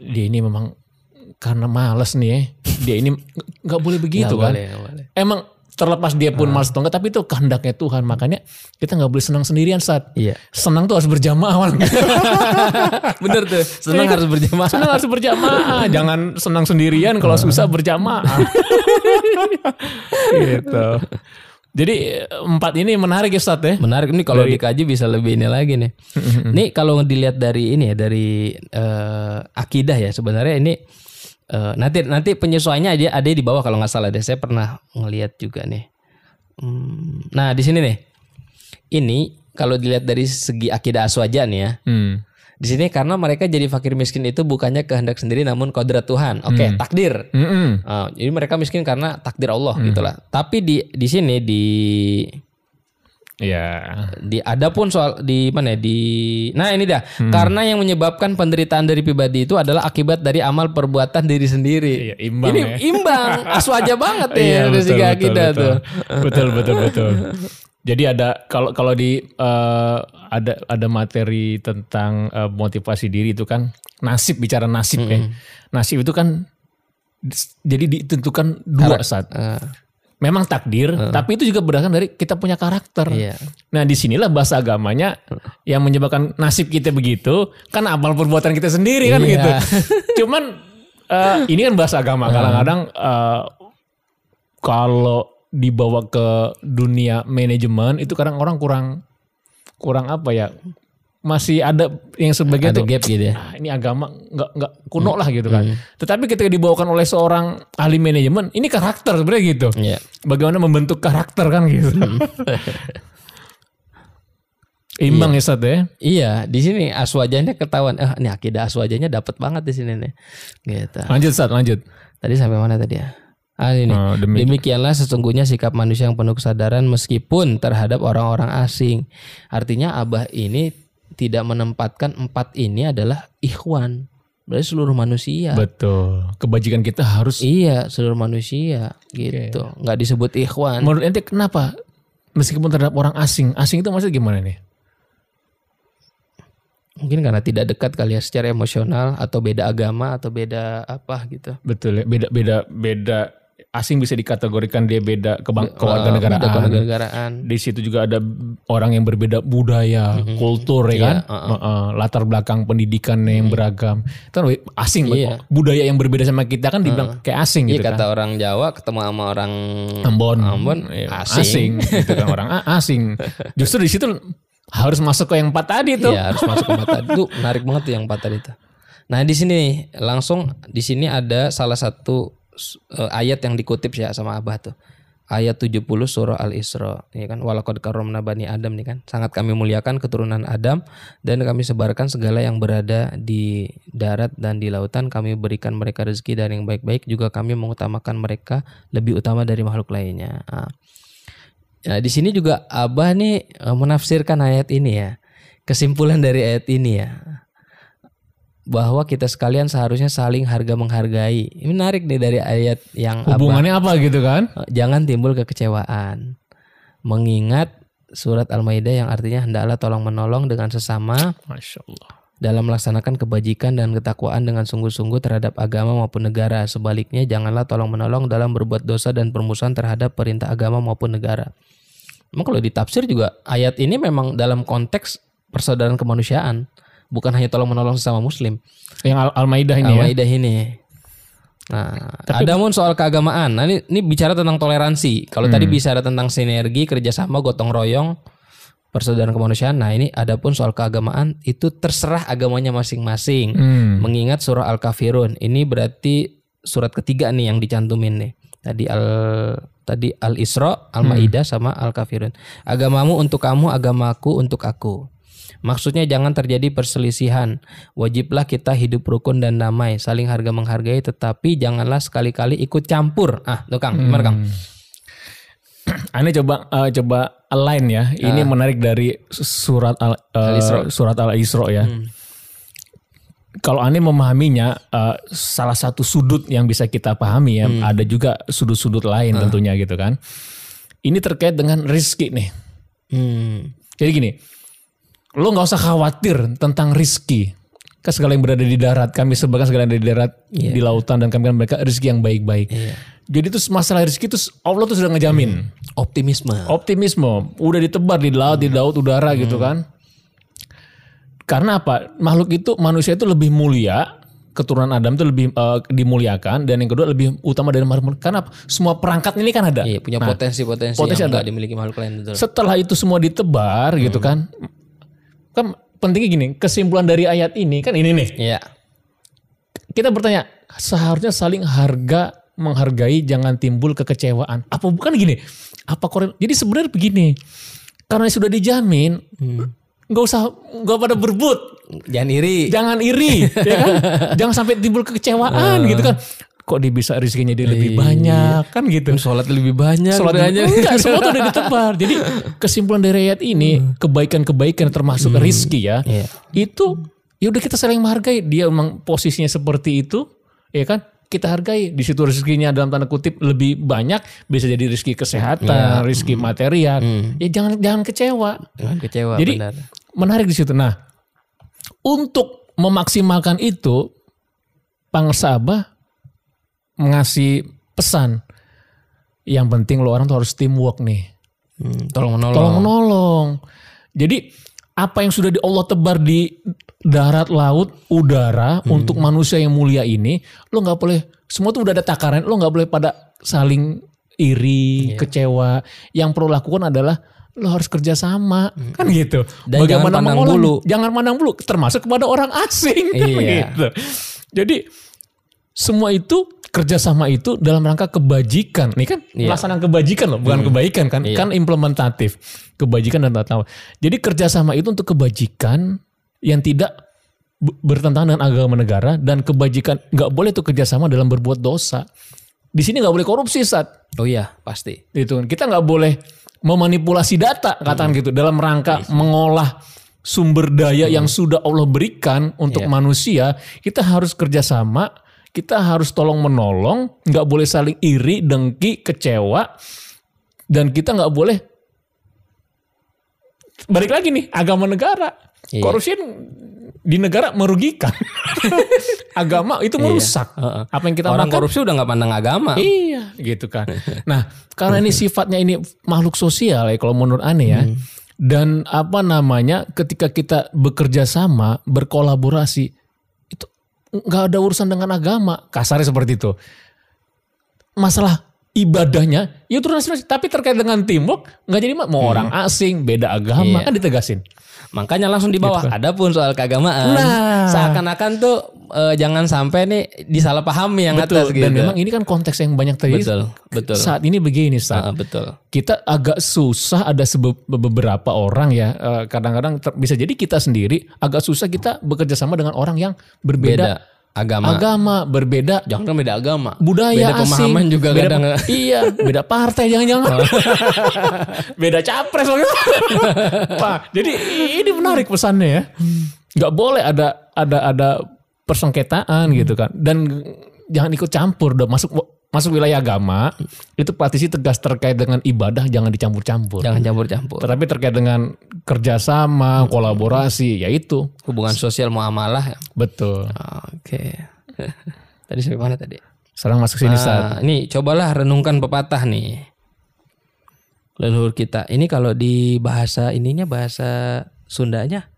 dia ini memang karena malas nih ya. Dia ini nggak boleh begitu Nggak kan. boleh, boleh. Emang terlepas dia pun malas atau enggak tapi itu kehendaknya Tuhan. Makanya kita nggak boleh senang sendirian saat Iya. senang tuh harus berjamaah. Bener tuh. Senang harus berjamaah. Senang harus berjamaah, jangan senang sendirian kalau susah berjamaah. gitu. Jadi empat ini menarik ya Ustaz ya. Menarik nih kalau dikaji bisa lebih ini lagi nih. Nih kalau dilihat dari ini ya dari eh, akidah ya sebenarnya ini eh, nanti nanti penyesuaiannya aja ada di bawah kalau nggak salah deh. Saya pernah ngelihat juga nih. Hmm, nah di sini nih. Ini kalau dilihat dari segi akidah aswaja nih ya. Hmm. Di sini karena mereka jadi fakir miskin itu bukannya kehendak sendiri namun kodrat Tuhan. Oke, takdir. Mm-mm. Uh, jadi mereka miskin karena takdir Allah gitulah. Tapi di di sini di Ya. di ada pun soal di mana ya di nah ini dah karena yang menyebabkan penderitaan dari pribadi itu adalah akibat dari amal perbuatan diri sendiri. Iya, imbang ini ya. imbang aswaja banget ya Iya, betul, betul, akidah betul. tuh. Betul betul betul. Jadi ada kalau kalau di eh, ada ada materi tentang eh, motivasi diri itu kan nasib bicara nasib ya. Nasib itu kan jadi ditentukan dua saat. Eh, Memang takdir, tapi itu juga berdasarkan dari kita punya karakter. iya. Nah di sinilah bahasa agamanya yang menyebabkan nasib kita begitu kan amal perbuatan kita sendiri kan Iya. gitu. Cuman eh, ini kan bahasa agama kadang-kadang eh, kalau dibawa ke dunia manajemen itu kadang orang kurang kurang apa ya masih ada yang sebagian Ada tuh gap gitu ya. "Ah, ini agama nggak nggak kuno lah gitu kan. Tetapi ketika dibawakan oleh seorang ahli manajemen ini karakter sebenarnya gitu. Iya. Bagaimana membentuk karakter kan gitu. Imbang ya Sat ya. Iya, di sini aswajanya ketahuan. Eh, ini akidah aswajanya dapat banget di sini nih. Gitu. Lanjut Sat, lanjut. Tadi sampai mana tadi ya? Ah ini. Oh, demi- Demikianlah sesungguhnya sikap manusia yang penuh kesadaran meskipun terhadap orang-orang asing. Artinya Abah ini tidak menempatkan empat ini adalah ikhwan. Berarti seluruh manusia. Betul. Kebajikan kita harus Iya, seluruh manusia gitu. Nggak disebut ikhwan. menurut ente kenapa meskipun terhadap orang asing, asing itu maksudnya gimana nih? Mungkin karena tidak dekat kali ya secara emosional atau beda agama atau beda apa gitu. Betul ya, beda beda beda asing bisa dikategorikan dia beda kebang kewarganegaraan. kewarganegaraan. Di situ juga ada orang yang berbeda budaya, kultur ya kan, Iya, Heeh, latar belakang pendidikan yang beragam. Itu kan asing, Iya. budaya yang berbeda sama kita kan dibilang kayak asing Iya gitu kan. kata orang Jawa ketemu sama orang Ambon, Ambon Iya, asing. gitu kan orang A- asing. Justru di situ harus masuk ke yang empat tadi tuh. Iya harus masuk ke mata itu menarik banget tuh yang empat tadi itu. Nah di sini langsung di sini ada salah satu eh, ayat yang dikutip ya sama Abah tuh. Ayat 70 surah Al-Isra. Ya kan walaqad karramna bani Adam nih kan. Sangat kami muliakan keturunan Adam dan kami sebarkan segala yang berada di darat dan di lautan. Kami berikan mereka rezeki dari yang baik-baik juga kami mengutamakan mereka lebih utama dari makhluk lainnya. Nah, Ya, di sini juga Abah nih eh, menafsirkan ayat ini ya. Kesimpulan dari ayat ini ya. Bahwa kita sekalian seharusnya saling harga menghargai. Ini menarik nih dari ayat yang Hubungannya apa gitu kan? eh, jangan timbul kekecewaan. Mengingat surat Al-Maidah yang artinya hendaklah tolong menolong dengan sesama Masya Allah. dalam melaksanakan kebajikan dan ketakwaan dengan sungguh-sungguh terhadap agama maupun negara. Sebaliknya, janganlah tolong menolong dalam berbuat dosa dan permusuhan terhadap perintah agama maupun negara. Memang kalau ditafsir juga ayat ini memang dalam konteks persaudaraan kemanusiaan, bukan hanya tolong menolong sesama muslim. Yang Al- Al-Maidah ini ya. Al-Maidah ini. Nah, ada pun soal keagamaan. Nah, ini, ini bicara tentang toleransi. Kalau tadi Hmm. bicara tentang sinergi, kerjasama, gotong royong, persaudaraan kemanusiaan. Nah, ini ada pun soal keagamaan itu terserah agamanya masing-masing. Hmm. Mengingat surah Al-Kafirun. Ini berarti surat ketiga nih yang dicantumin nih. Tadi al tadi Al-Isra, Al-Maidah sama Al-Kafirun. Agamamu untuk kamu, agamaku untuk aku. Maksudnya jangan terjadi perselisihan. Wajiblah kita hidup rukun dan damai, saling harga menghargai tetapi janganlah sekali-kali ikut campur. Ah, tuh Kang, gimana Kang? Ane coba eh, coba align ya. Ini menarik dari surat Al, Al-Isra. surat Al-Isra ya. Kalau Ane memahaminya eh, salah satu sudut yang bisa kita pahami ya, ada juga sudut-sudut lain tentunya gitu kan. Ini terkait dengan rizki nih. Hmm. Jadi gini, lo nggak usah khawatir tentang rizki. Kan segala yang berada di darat, kami sebagai segala yang ada di darat, di lautan dan kami kan mereka rizki yang baik-baik. Jadi itu masalah rizki itu Allah tuh sudah ngejamin. Optimisme. Optimisme, udah ditebar di laut, di laut, udara gitu kan. Karena apa? Makhluk itu, manusia itu lebih mulia, keturunan Adam itu lebih eh, dimuliakan dan yang kedua lebih utama dari makhluk. Karena apa? semua perangkat ini kan ada. Iya, punya potensi-potensi potensi yang ada. dimiliki makhluk lain betul. Setelah itu semua ditebar gitu kan. Kan pentingnya gini, kesimpulan dari ayat ini kan ini nih. Iya. Kita bertanya, seharusnya saling harga menghargai jangan timbul kekecewaan. Apa bukan gini? Apa korel? Jadi sebenarnya begini. Karena sudah dijamin, nggak usah nggak pada berebut. Jangan iri. Jangan iri, ya kan? Jangan sampai timbul kekecewaan gitu kan. Kok dia bisa rezekinya dia lebih banyak kan gitu. Sholat lebih banyak. Sholat doanya. enggak, semua tuh udah ditebar. Jadi kesimpulan dari ayat ini kebaikan-kebaikan termasuk rizki ya. Iya. Itu ya udah kita saling menghargai. Dia emang posisinya seperti itu, ya kan? Kita hargai di situ rezekinya dalam tanda kutip lebih banyak bisa jadi rezeki kesehatan, rezeki material. Ya jangan jangan kecewa. Jangan kecewa Jadi benar. menarik di situ. Nah, untuk memaksimalkan itu, Pangsa mengasih pesan. Yang penting lo orang tuh harus teamwork nih. Hmm, tolong menolong. Tolong menolong. Jadi apa yang sudah di Allah tebar di darat, laut, udara untuk manusia yang mulia ini, lo nggak boleh. Semua tuh udah ada takaran. Lo nggak boleh pada saling iri, kecewa. Yang perlu lakukan adalah lo harus kerja sama, kan gitu. Dan jangan pandang mengolah- bulu. Jangan pandang bulu, termasuk kepada orang asing, kan Iya. gitu. Jadi semua itu kerjasama itu dalam rangka kebajikan. Nih kan Iya. pelaksanaan kebajikan loh, bukan kebaikan kan? Kan implementatif kebajikan dan tata. Jadi kerjasama itu untuk kebajikan yang tidak bertentangan dengan agama negara dan kebajikan nggak boleh tuh kerjasama dalam berbuat dosa. Di sini nggak boleh korupsi saat Oh iya, pasti. itu kan. Kita nggak boleh memanipulasi data katakan gitu dalam rangka mengolah sumber daya yang sudah Allah berikan untuk Iya. manusia kita harus kerjasama kita harus tolong menolong nggak boleh saling iri dengki kecewa dan kita nggak boleh balik lagi nih agama negara Iya. korupsi di negara merugikan agama itu merusak Heeh. apa yang kita Orang makan korupsi udah nggak pandang agama. Iya, gitu kan. Nah, karena ini sifatnya ini makhluk sosial ya kalau menurut aneh ya. Dan apa namanya ketika kita bekerja sama, berkolaborasi nggak ada urusan dengan agama. Kasarnya seperti itu. Masalah ibadahnya ya itu nasional tapi terkait dengan teamwork nggak jadi ma- mau orang asing beda agama Iya. kan ditegasin Makanya langsung di bawah. Adapun soal keagamaan, Gitu Nah. seakan-akan tuh eh, jangan sampai nih disalahpahami yang betul atas gitu. dan memang ini kan konteks yang banyak terjadi betul, betul. saat ini begini saat Ah, betul. kita agak susah ada sebe- beberapa orang ya eh, kadang-kadang ter- bisa jadi kita sendiri agak susah kita bekerja sama dengan orang yang berbeda Beda agama. agama berbeda Jangan kan beda agama. budaya beda asing. pemahaman juga beda, kadang. iya beda partai jangan-jangan. Beda capres Pak jadi ini menarik pesannya ya. Nggak boleh ada ada ada persengketaan gitu kan. Dan jangan ikut campur udah masuk masuk wilayah agama itu partisi tegas terkait dengan ibadah jangan dicampur-campur Jangan campur-campur. tetapi terkait dengan kerjasama kolaborasi yaitu Hubungan sosial muamalah. ya. betul Oke. tadi sampai mana tadi? sekarang masuk sini saat Nah, ini cobalah renungkan pepatah nih. Leluhur kita. Ini kalau di bahasa ininya bahasa Sundanya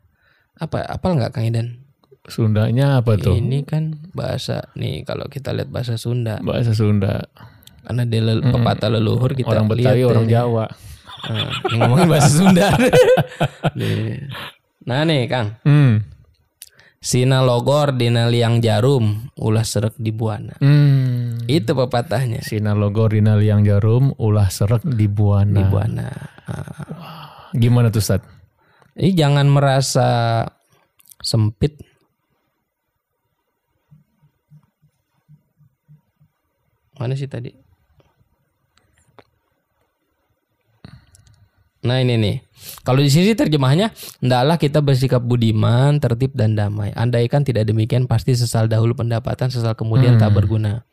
apa apal nggak Kang Idan? Sundanya apa tuh Ini kan bahasa nih kalau kita lihat bahasa Sunda bahasa Sunda karena di lel- pepatah leluhur kita orang lihat Betawi orang ini. Jawa Nah, ngomongin bahasa Sunda. Nih. Nah nih Kang, hmm Sina logor dina liang jarum ulah serek di buana. Hmm. Itu pepatahnya. Sinar logo Rina Liang Jarum ulah serek di buana. Di buana. Ah. Gimana tuh Ustaz? Ini jangan merasa sempit. Mana sih tadi? Nah ini nih. Kalau di sini terjemahnya, hendaklah kita bersikap budiman, tertib dan damai. Andaikan tidak demikian, pasti sesal dahulu pendapatan, sesal kemudian tak berguna.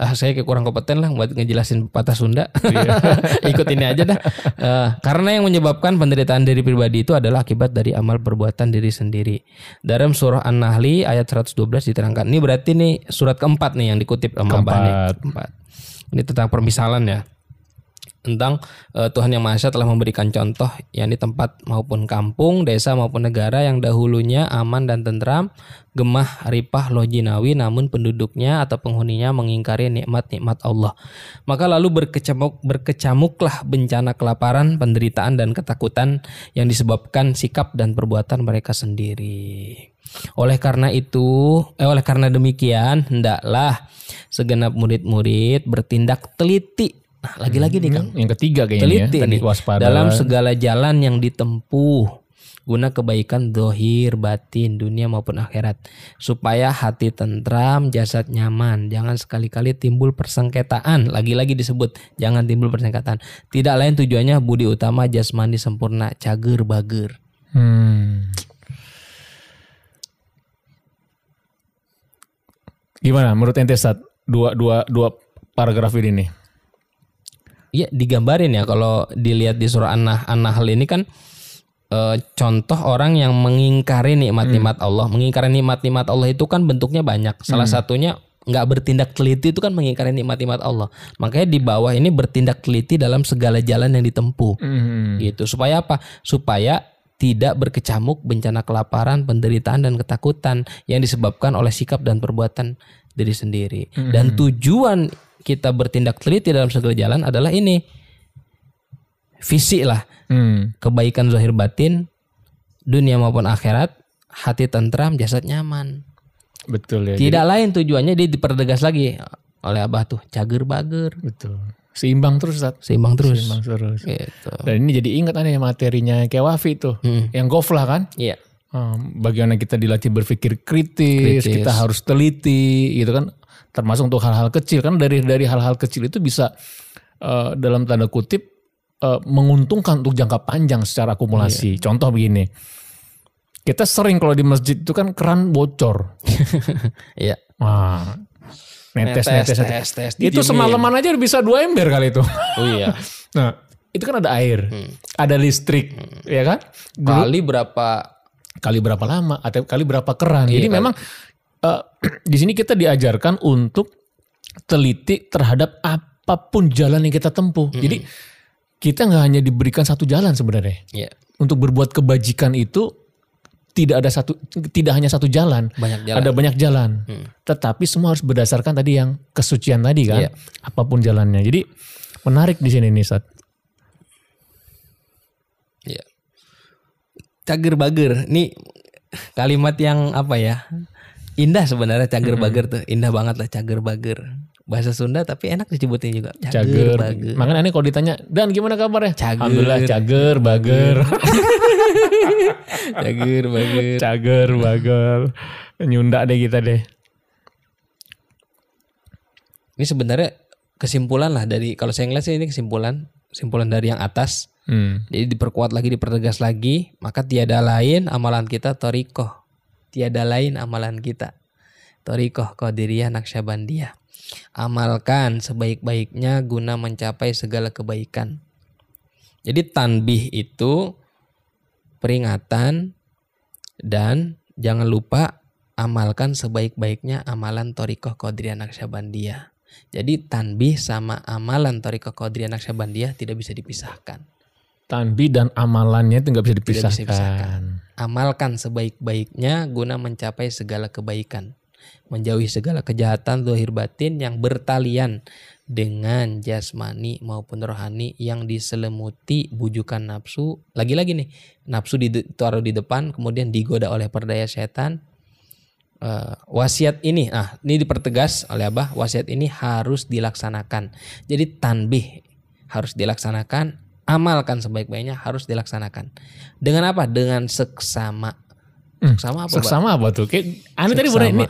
Ah saya kayak kurang kompeten lah buat ngejelasin pepatah Sunda. Ikut ini aja dah. Eh, karena yang menyebabkan penderitaan diri pribadi itu adalah akibat dari amal perbuatan diri sendiri. Dalam surah An-Nahli ayat 112 diterangkan. Ini berarti nih surat keempat nih yang dikutip sama Abah nih. Keempat. Keempat. Ini tentang permisalan ya tentang eh, Tuhan yang Maha Esa telah memberikan contoh yakni tempat maupun kampung, desa maupun negara yang dahulunya aman dan tentram, gemah, ripah, lojinawi namun penduduknya atau penghuninya mengingkari nikmat-nikmat Allah. Maka lalu berkecamuk berkecamuklah bencana kelaparan, penderitaan dan ketakutan yang disebabkan sikap dan perbuatan mereka sendiri. Oleh karena itu, eh, oleh karena demikian, hendaklah segenap murid-murid bertindak teliti Nah, lagi-lagi nih Kang. Yang ketiga kayaknya Teliti ya. Tadi nih. waspada. Dalam segala jalan yang ditempuh. guna kebaikan dohir, batin, dunia maupun akhirat. Supaya hati tentram, jasad nyaman. Jangan sekali-kali timbul persengketaan. Lagi-lagi disebut, jangan timbul persengketaan. Tidak lain tujuannya budi utama jasmani sempurna, cager bager. Hmm. Gimana menurut ente Sat? Dua, dua, dua paragraf ini nih. Iya digambarin ya kalau dilihat di surah An-Nah- An-Nahl ini kan eh, contoh orang yang mengingkari nikmat-nikmat Allah. Mengingkari nikmat-nikmat Allah itu kan bentuknya banyak. Salah satunya nggak bertindak teliti itu kan mengingkari nikmat-nikmat Allah. Makanya di bawah ini bertindak teliti dalam segala jalan yang ditempuh. Hmm. Gitu. Supaya apa? Supaya tidak berkecamuk bencana kelaparan, penderitaan dan ketakutan yang disebabkan oleh sikap dan perbuatan diri sendiri. Dan tujuan kita bertindak teliti dalam segala jalan adalah ini. Visi lah, Hmm. kebaikan zahir batin, dunia maupun akhirat, hati tentram, jasad nyaman. Betul ya. Tidak lain tujuannya dia dipertegas lagi oleh Abah tuh, cager bager, Betul. Seimbang terus Sat. seimbang terus. Seimbang terus. Gitu. Dan ini jadi ingat aneh materinya kayak Wafi tuh. Hmm. Yang goflah kan? Iya. Hmm, bagaimana kita dilatih berpikir kritis, Kritis. kita harus teliti gitu kan. Termasuk untuk hal-hal kecil kan dari dari hal-hal kecil itu bisa eh, dalam tanda kutip eh, menguntungkan untuk jangka panjang secara akumulasi. Contoh begini. Kita sering kalau di masjid itu kan keran bocor. Iya. Wah. Netes, netes, Netes, netes. tes, tes, Itu semalaman aja bisa dua ember kali itu. Oh iya. Nah, itu kan ada air, ada listrik, ya kan? Dulu Kali berapa kali berapa lama atau kali berapa keran. Iya, Jadi kali. memang eh, di sini kita diajarkan untuk teliti terhadap apa pun jalan yang kita tempuh. Jadi kita nggak hanya diberikan satu jalan sebenarnya. ya Untuk berbuat kebajikan itu tidak ada satu tidak hanya satu jalan. banyak jalan. Ada banyak jalan. Tetapi semua harus berdasarkan tadi yang kesucian tadi kan. Iya. Apa pun jalannya. Jadi menarik di sini nih Sat. Iya. Cager bager. Ini kalimat yang apa ya? Indah sebenarnya cager bager tuh. Indah banget lah cager bager. Bahasa Sunda tapi enak disebutnya juga. Cager. bager. Makanya aneh kalau ditanya, "Dan gimana kabarnya?" Cager. Alhamdulillah cager, bager. cager bager. cager, bager. Nyunda deh kita deh. Ini sebenarnya kesimpulan lah dari kalau saya ngeliat sih ini kesimpulan kesimpulan dari yang atas. Hmm. Jadi diperkuat lagi, dipertegas lagi, maka tiada lain amalan kita torikoh. Tiada lain amalan kita. Torikoh Qadiriyah Naksabandiyah. Amalkan sebaik-baiknya guna mencapai segala kebaikan. Jadi tanbih itu peringatan dan jangan lupa amalkan sebaik-baiknya amalan Torikoh Qadiriyah Naksabandiyah. Jadi tanbih sama amalan Torikoh Qadiriyah Naksabandiyah tidak bisa dipisahkan. Tanbih dan amalannya itu nggak bisa Tidak bisa dipisahkan. dipisahkan. Amalkan sebaik-baiknya guna mencapai segala kebaikan. Menjauhi segala kejahatan zahir batin yang bertalian dengan jasmani maupun rohani yang diselemuti bujukan nafsu. Lagi-lagi nih, nafsu ditaruh di depan kemudian digoda oleh perdaya setan. Eh, wasiat ini, nah ini dipertegas oleh Abah, wasiat ini harus dilaksanakan. Jadi tanbih harus dilaksanakan, amalkan sebaik-baiknya harus dilaksanakan. Dengan apa? Dengan seksama. Hmm, Seksama apa? Seksama apa tuh? Kayak aneh tadi bener ini.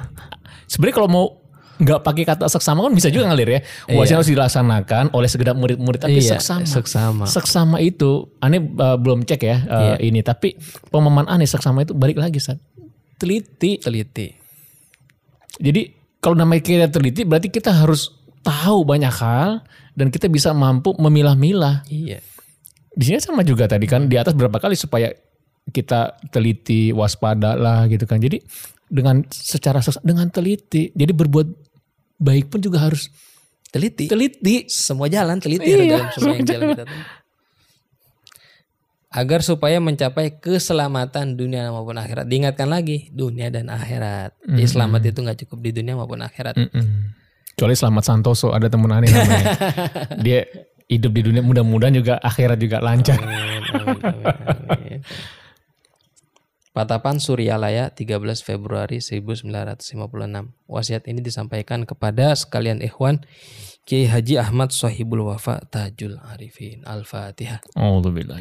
Sebenarnya kalau mau nggak pakai kata seksama kan bisa juga ngalir ya. Wasiat harus dilaksanakan oleh segenap murid-murid tapi Iya, seksama. seksama. Seksama itu aneh uh, belum cek ya uh, Iya. ini tapi pemahaman aneh seksama itu balik lagi saat teliti. Teliti. Jadi kalau namanya kita teliti berarti kita harus tahu banyak hal dan kita bisa mampu memilah-milah. Iya. Di sini sama juga tadi kan di atas berapa kali supaya kita teliti, waspada lah gitu kan. Jadi dengan secara dengan teliti, jadi berbuat baik pun juga harus Teliti. teliti. Semua jalan teliti Iya, dalam semua yang jalan kita. Agar supaya mencapai keselamatan dunia maupun akhirat. Diingatkan lagi dunia dan akhirat. Jadi selamat itu nggak cukup di dunia maupun akhirat. Mm-mm. Kecuali Selamat Santoso ada temen aneh namanya. Dia hidup di dunia mudah-mudahan juga akhirat juga lancar. Amin, amin, amin, amin. Patapan Suryalaya 13 Februari 1956. Wasiat ini disampaikan kepada sekalian ikhwan Kiai Haji Ahmad Sohibul Wafa Tajul Arifin. Al-Fatihah. Alhamdulillah.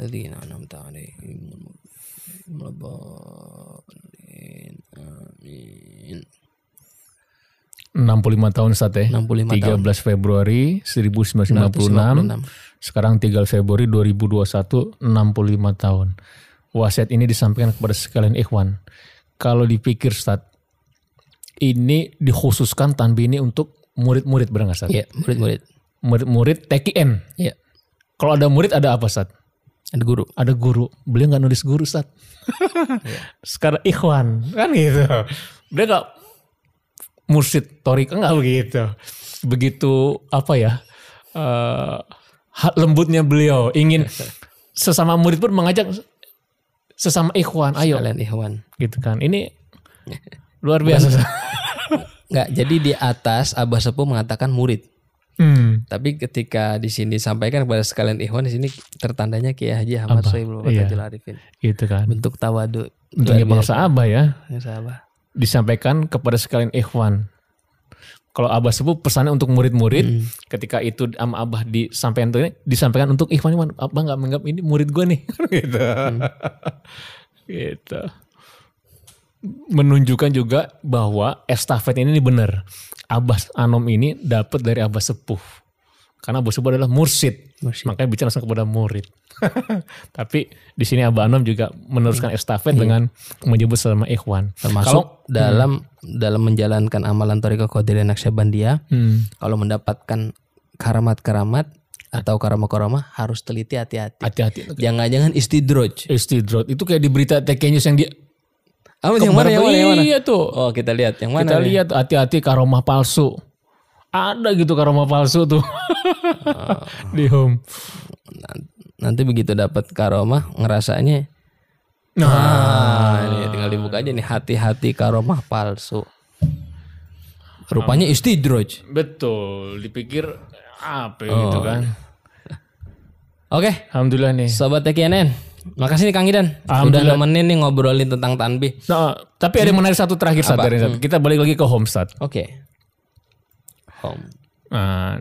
الذين أنعمت عليهم Amin. 65 tahun saat ya. 65 13 tahun. Februari 1956. Sekarang 3 Februari 2021 65 tahun. Wasiat ini disampaikan kepada sekalian ikhwan. Kalau dipikir Ustaz, ini dikhususkan tanbi ini untuk murid-murid benar saat Ustaz? Iya, murid-murid. Murid-murid TKN. Iya. Kalau ada murid ada apa Ustaz? Ada guru. Ada guru. Beliau nggak nulis guru Ustaz. Iya. Sekarang ikhwan. Kan gitu. Beliau nggak mursyid torik enggak begitu. Begitu apa ya? Uh, lembutnya beliau ingin sesama murid pun mengajak sesama ikhwan, ayo. Kalian ikhwan. Gitu kan. Ini luar biasa. Enggak, jadi di atas Abah Sepuh mengatakan murid. Hmm. Tapi ketika di sini sampaikan kepada sekalian ikhwan di sini tertandanya Kiai Haji Ahmad Soebul iya. Arifin. Gitu kan. Bentuk tawadu. Bentuknya bangsa Abah ya. Bangsa Abah disampaikan kepada sekalian ikhwan. Kalau Abah sebut pesannya untuk murid-murid, hmm. ketika itu sama Abah disampaikan ini, disampaikan untuk ikhwan, ikhwan Abah nggak menganggap ini murid gue nih, gitu. Hmm. gitu. Menunjukkan juga bahwa estafet ini benar. Abah Anom ini dapat dari Abah Sepuh. Karena Abah Sepuh adalah mursid. mursid. Makanya bicara langsung kepada murid. Tapi di sini Abah Anom juga meneruskan estafet hmm. dengan menyebut sama ikhwan. Termasuk kalau, dalam hmm. dalam menjalankan amalan Toriko Qadiriyah Naqsyabandiyah, hmm. kalau mendapatkan karamat-karamat atau karama-karama harus teliti hati-hati. Hati-hati. Jangan-jangan istidroj. Istidroj itu kayak di berita TK News yang dia Oh, yang mana, yang mana, yang mana? Iya tuh. Oh, kita lihat yang mana? Kita nih? lihat hati-hati karomah palsu. Ada gitu karomah palsu tuh. Oh. di home nanti begitu dapat karomah ngerasanya nah, nah ini tinggal dibuka aja nih hati-hati karomah palsu rupanya istidroj betul dipikir apa oh. gitu kan oke okay. alhamdulillah nih sobat TKNN Makasih nih Kang Idan Sudah nemenin nih ngobrolin tentang tanbih nah, Tapi ada yang menarik satu terakhir saat dari hmm. Kita balik lagi ke Homestad Oke okay. Home nah,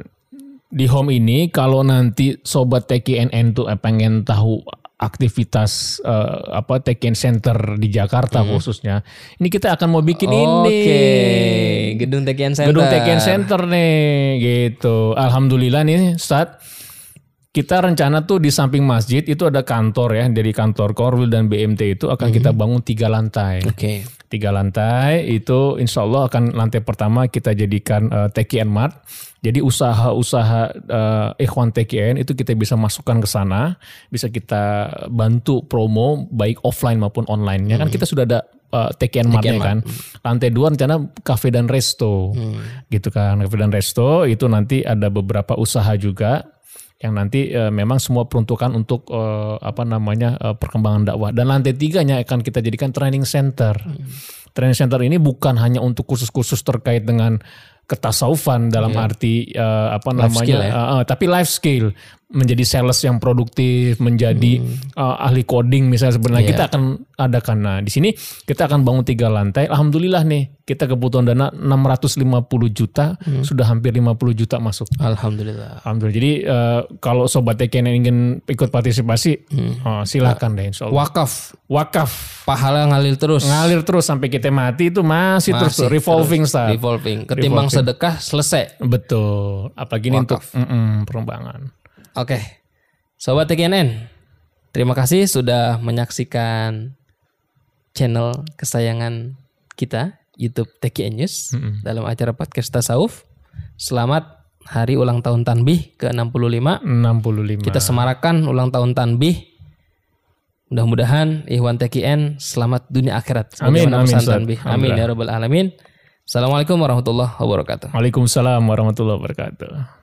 di home ini kalau nanti sobat TKNN tuh eh, pengen tahu aktivitas uh, apa TKN Center di Jakarta hmm. khususnya. Ini kita akan mau bikin Oke, ini. Oke, gedung TKN Center. Gedung TKN Center nih gitu. Alhamdulillah nih Ustaz kita rencana tuh di samping masjid itu ada kantor ya dari kantor Korwil dan BMT itu akan mm -hmm. kita bangun tiga lantai. Oke. Okay. Tiga lantai itu insya Allah akan lantai pertama kita jadikan uh, eh, TKN Mart. Jadi usaha-usaha uh, Ikhwan TKN itu kita bisa masukkan ke sana, bisa kita bantu promo baik offline maupun online. Ya kan -hmm. kita sudah ada uh, TKN Mart kan. Lantai dua rencana kafe dan resto, hmm. gitu kan. Kafe dan resto itu nanti ada beberapa usaha juga yang nanti uh, memang semua peruntukan untuk uh, apa namanya uh, perkembangan dakwah dan lantai tiganya akan kita jadikan training center. Hmm. Training center ini bukan hanya untuk khusus-khusus terkait dengan ketasawufan dalam yeah. arti uh, apa life namanya skill, ya? uh, uh, tapi life skill menjadi sales yang produktif menjadi hmm. uh, ahli coding misalnya sebenarnya yeah. kita akan adakan. Nah di sini kita akan bangun tiga lantai. Alhamdulillah nih kita kebutuhan dana 650 juta hmm. sudah hampir 50 juta masuk. Alhamdulillah. Alhamdulillah. Jadi uh, kalau sobat TKN ingin ikut partisipasi hmm. uh, silakan deh insyaallah wakaf. Wakaf. Pahala ngalir terus. Ngalir terus sampai kita mati itu masih, masih terus revolving terus, revolving. Ketimbang revolving. sedekah selesai. Betul. Apalagi ini untuk mm -mm, perkembangan Oke. Sobat TKNN, terima kasih sudah menyaksikan channel kesayangan kita YouTube TKN News mm -hmm. dalam acara podcast Tasawuf. Selamat hari ulang tahun Tanbih ke-65. 65. Kita semarakan ulang tahun Tanbih. Mudah-mudahan Ikhwan TKN selamat dunia akhirat. Amin, amin, Tanbih. Amin ya rabbal alamin. Assalamualaikum warahmatullahi wabarakatuh. Waalaikumsalam warahmatullahi wabarakatuh.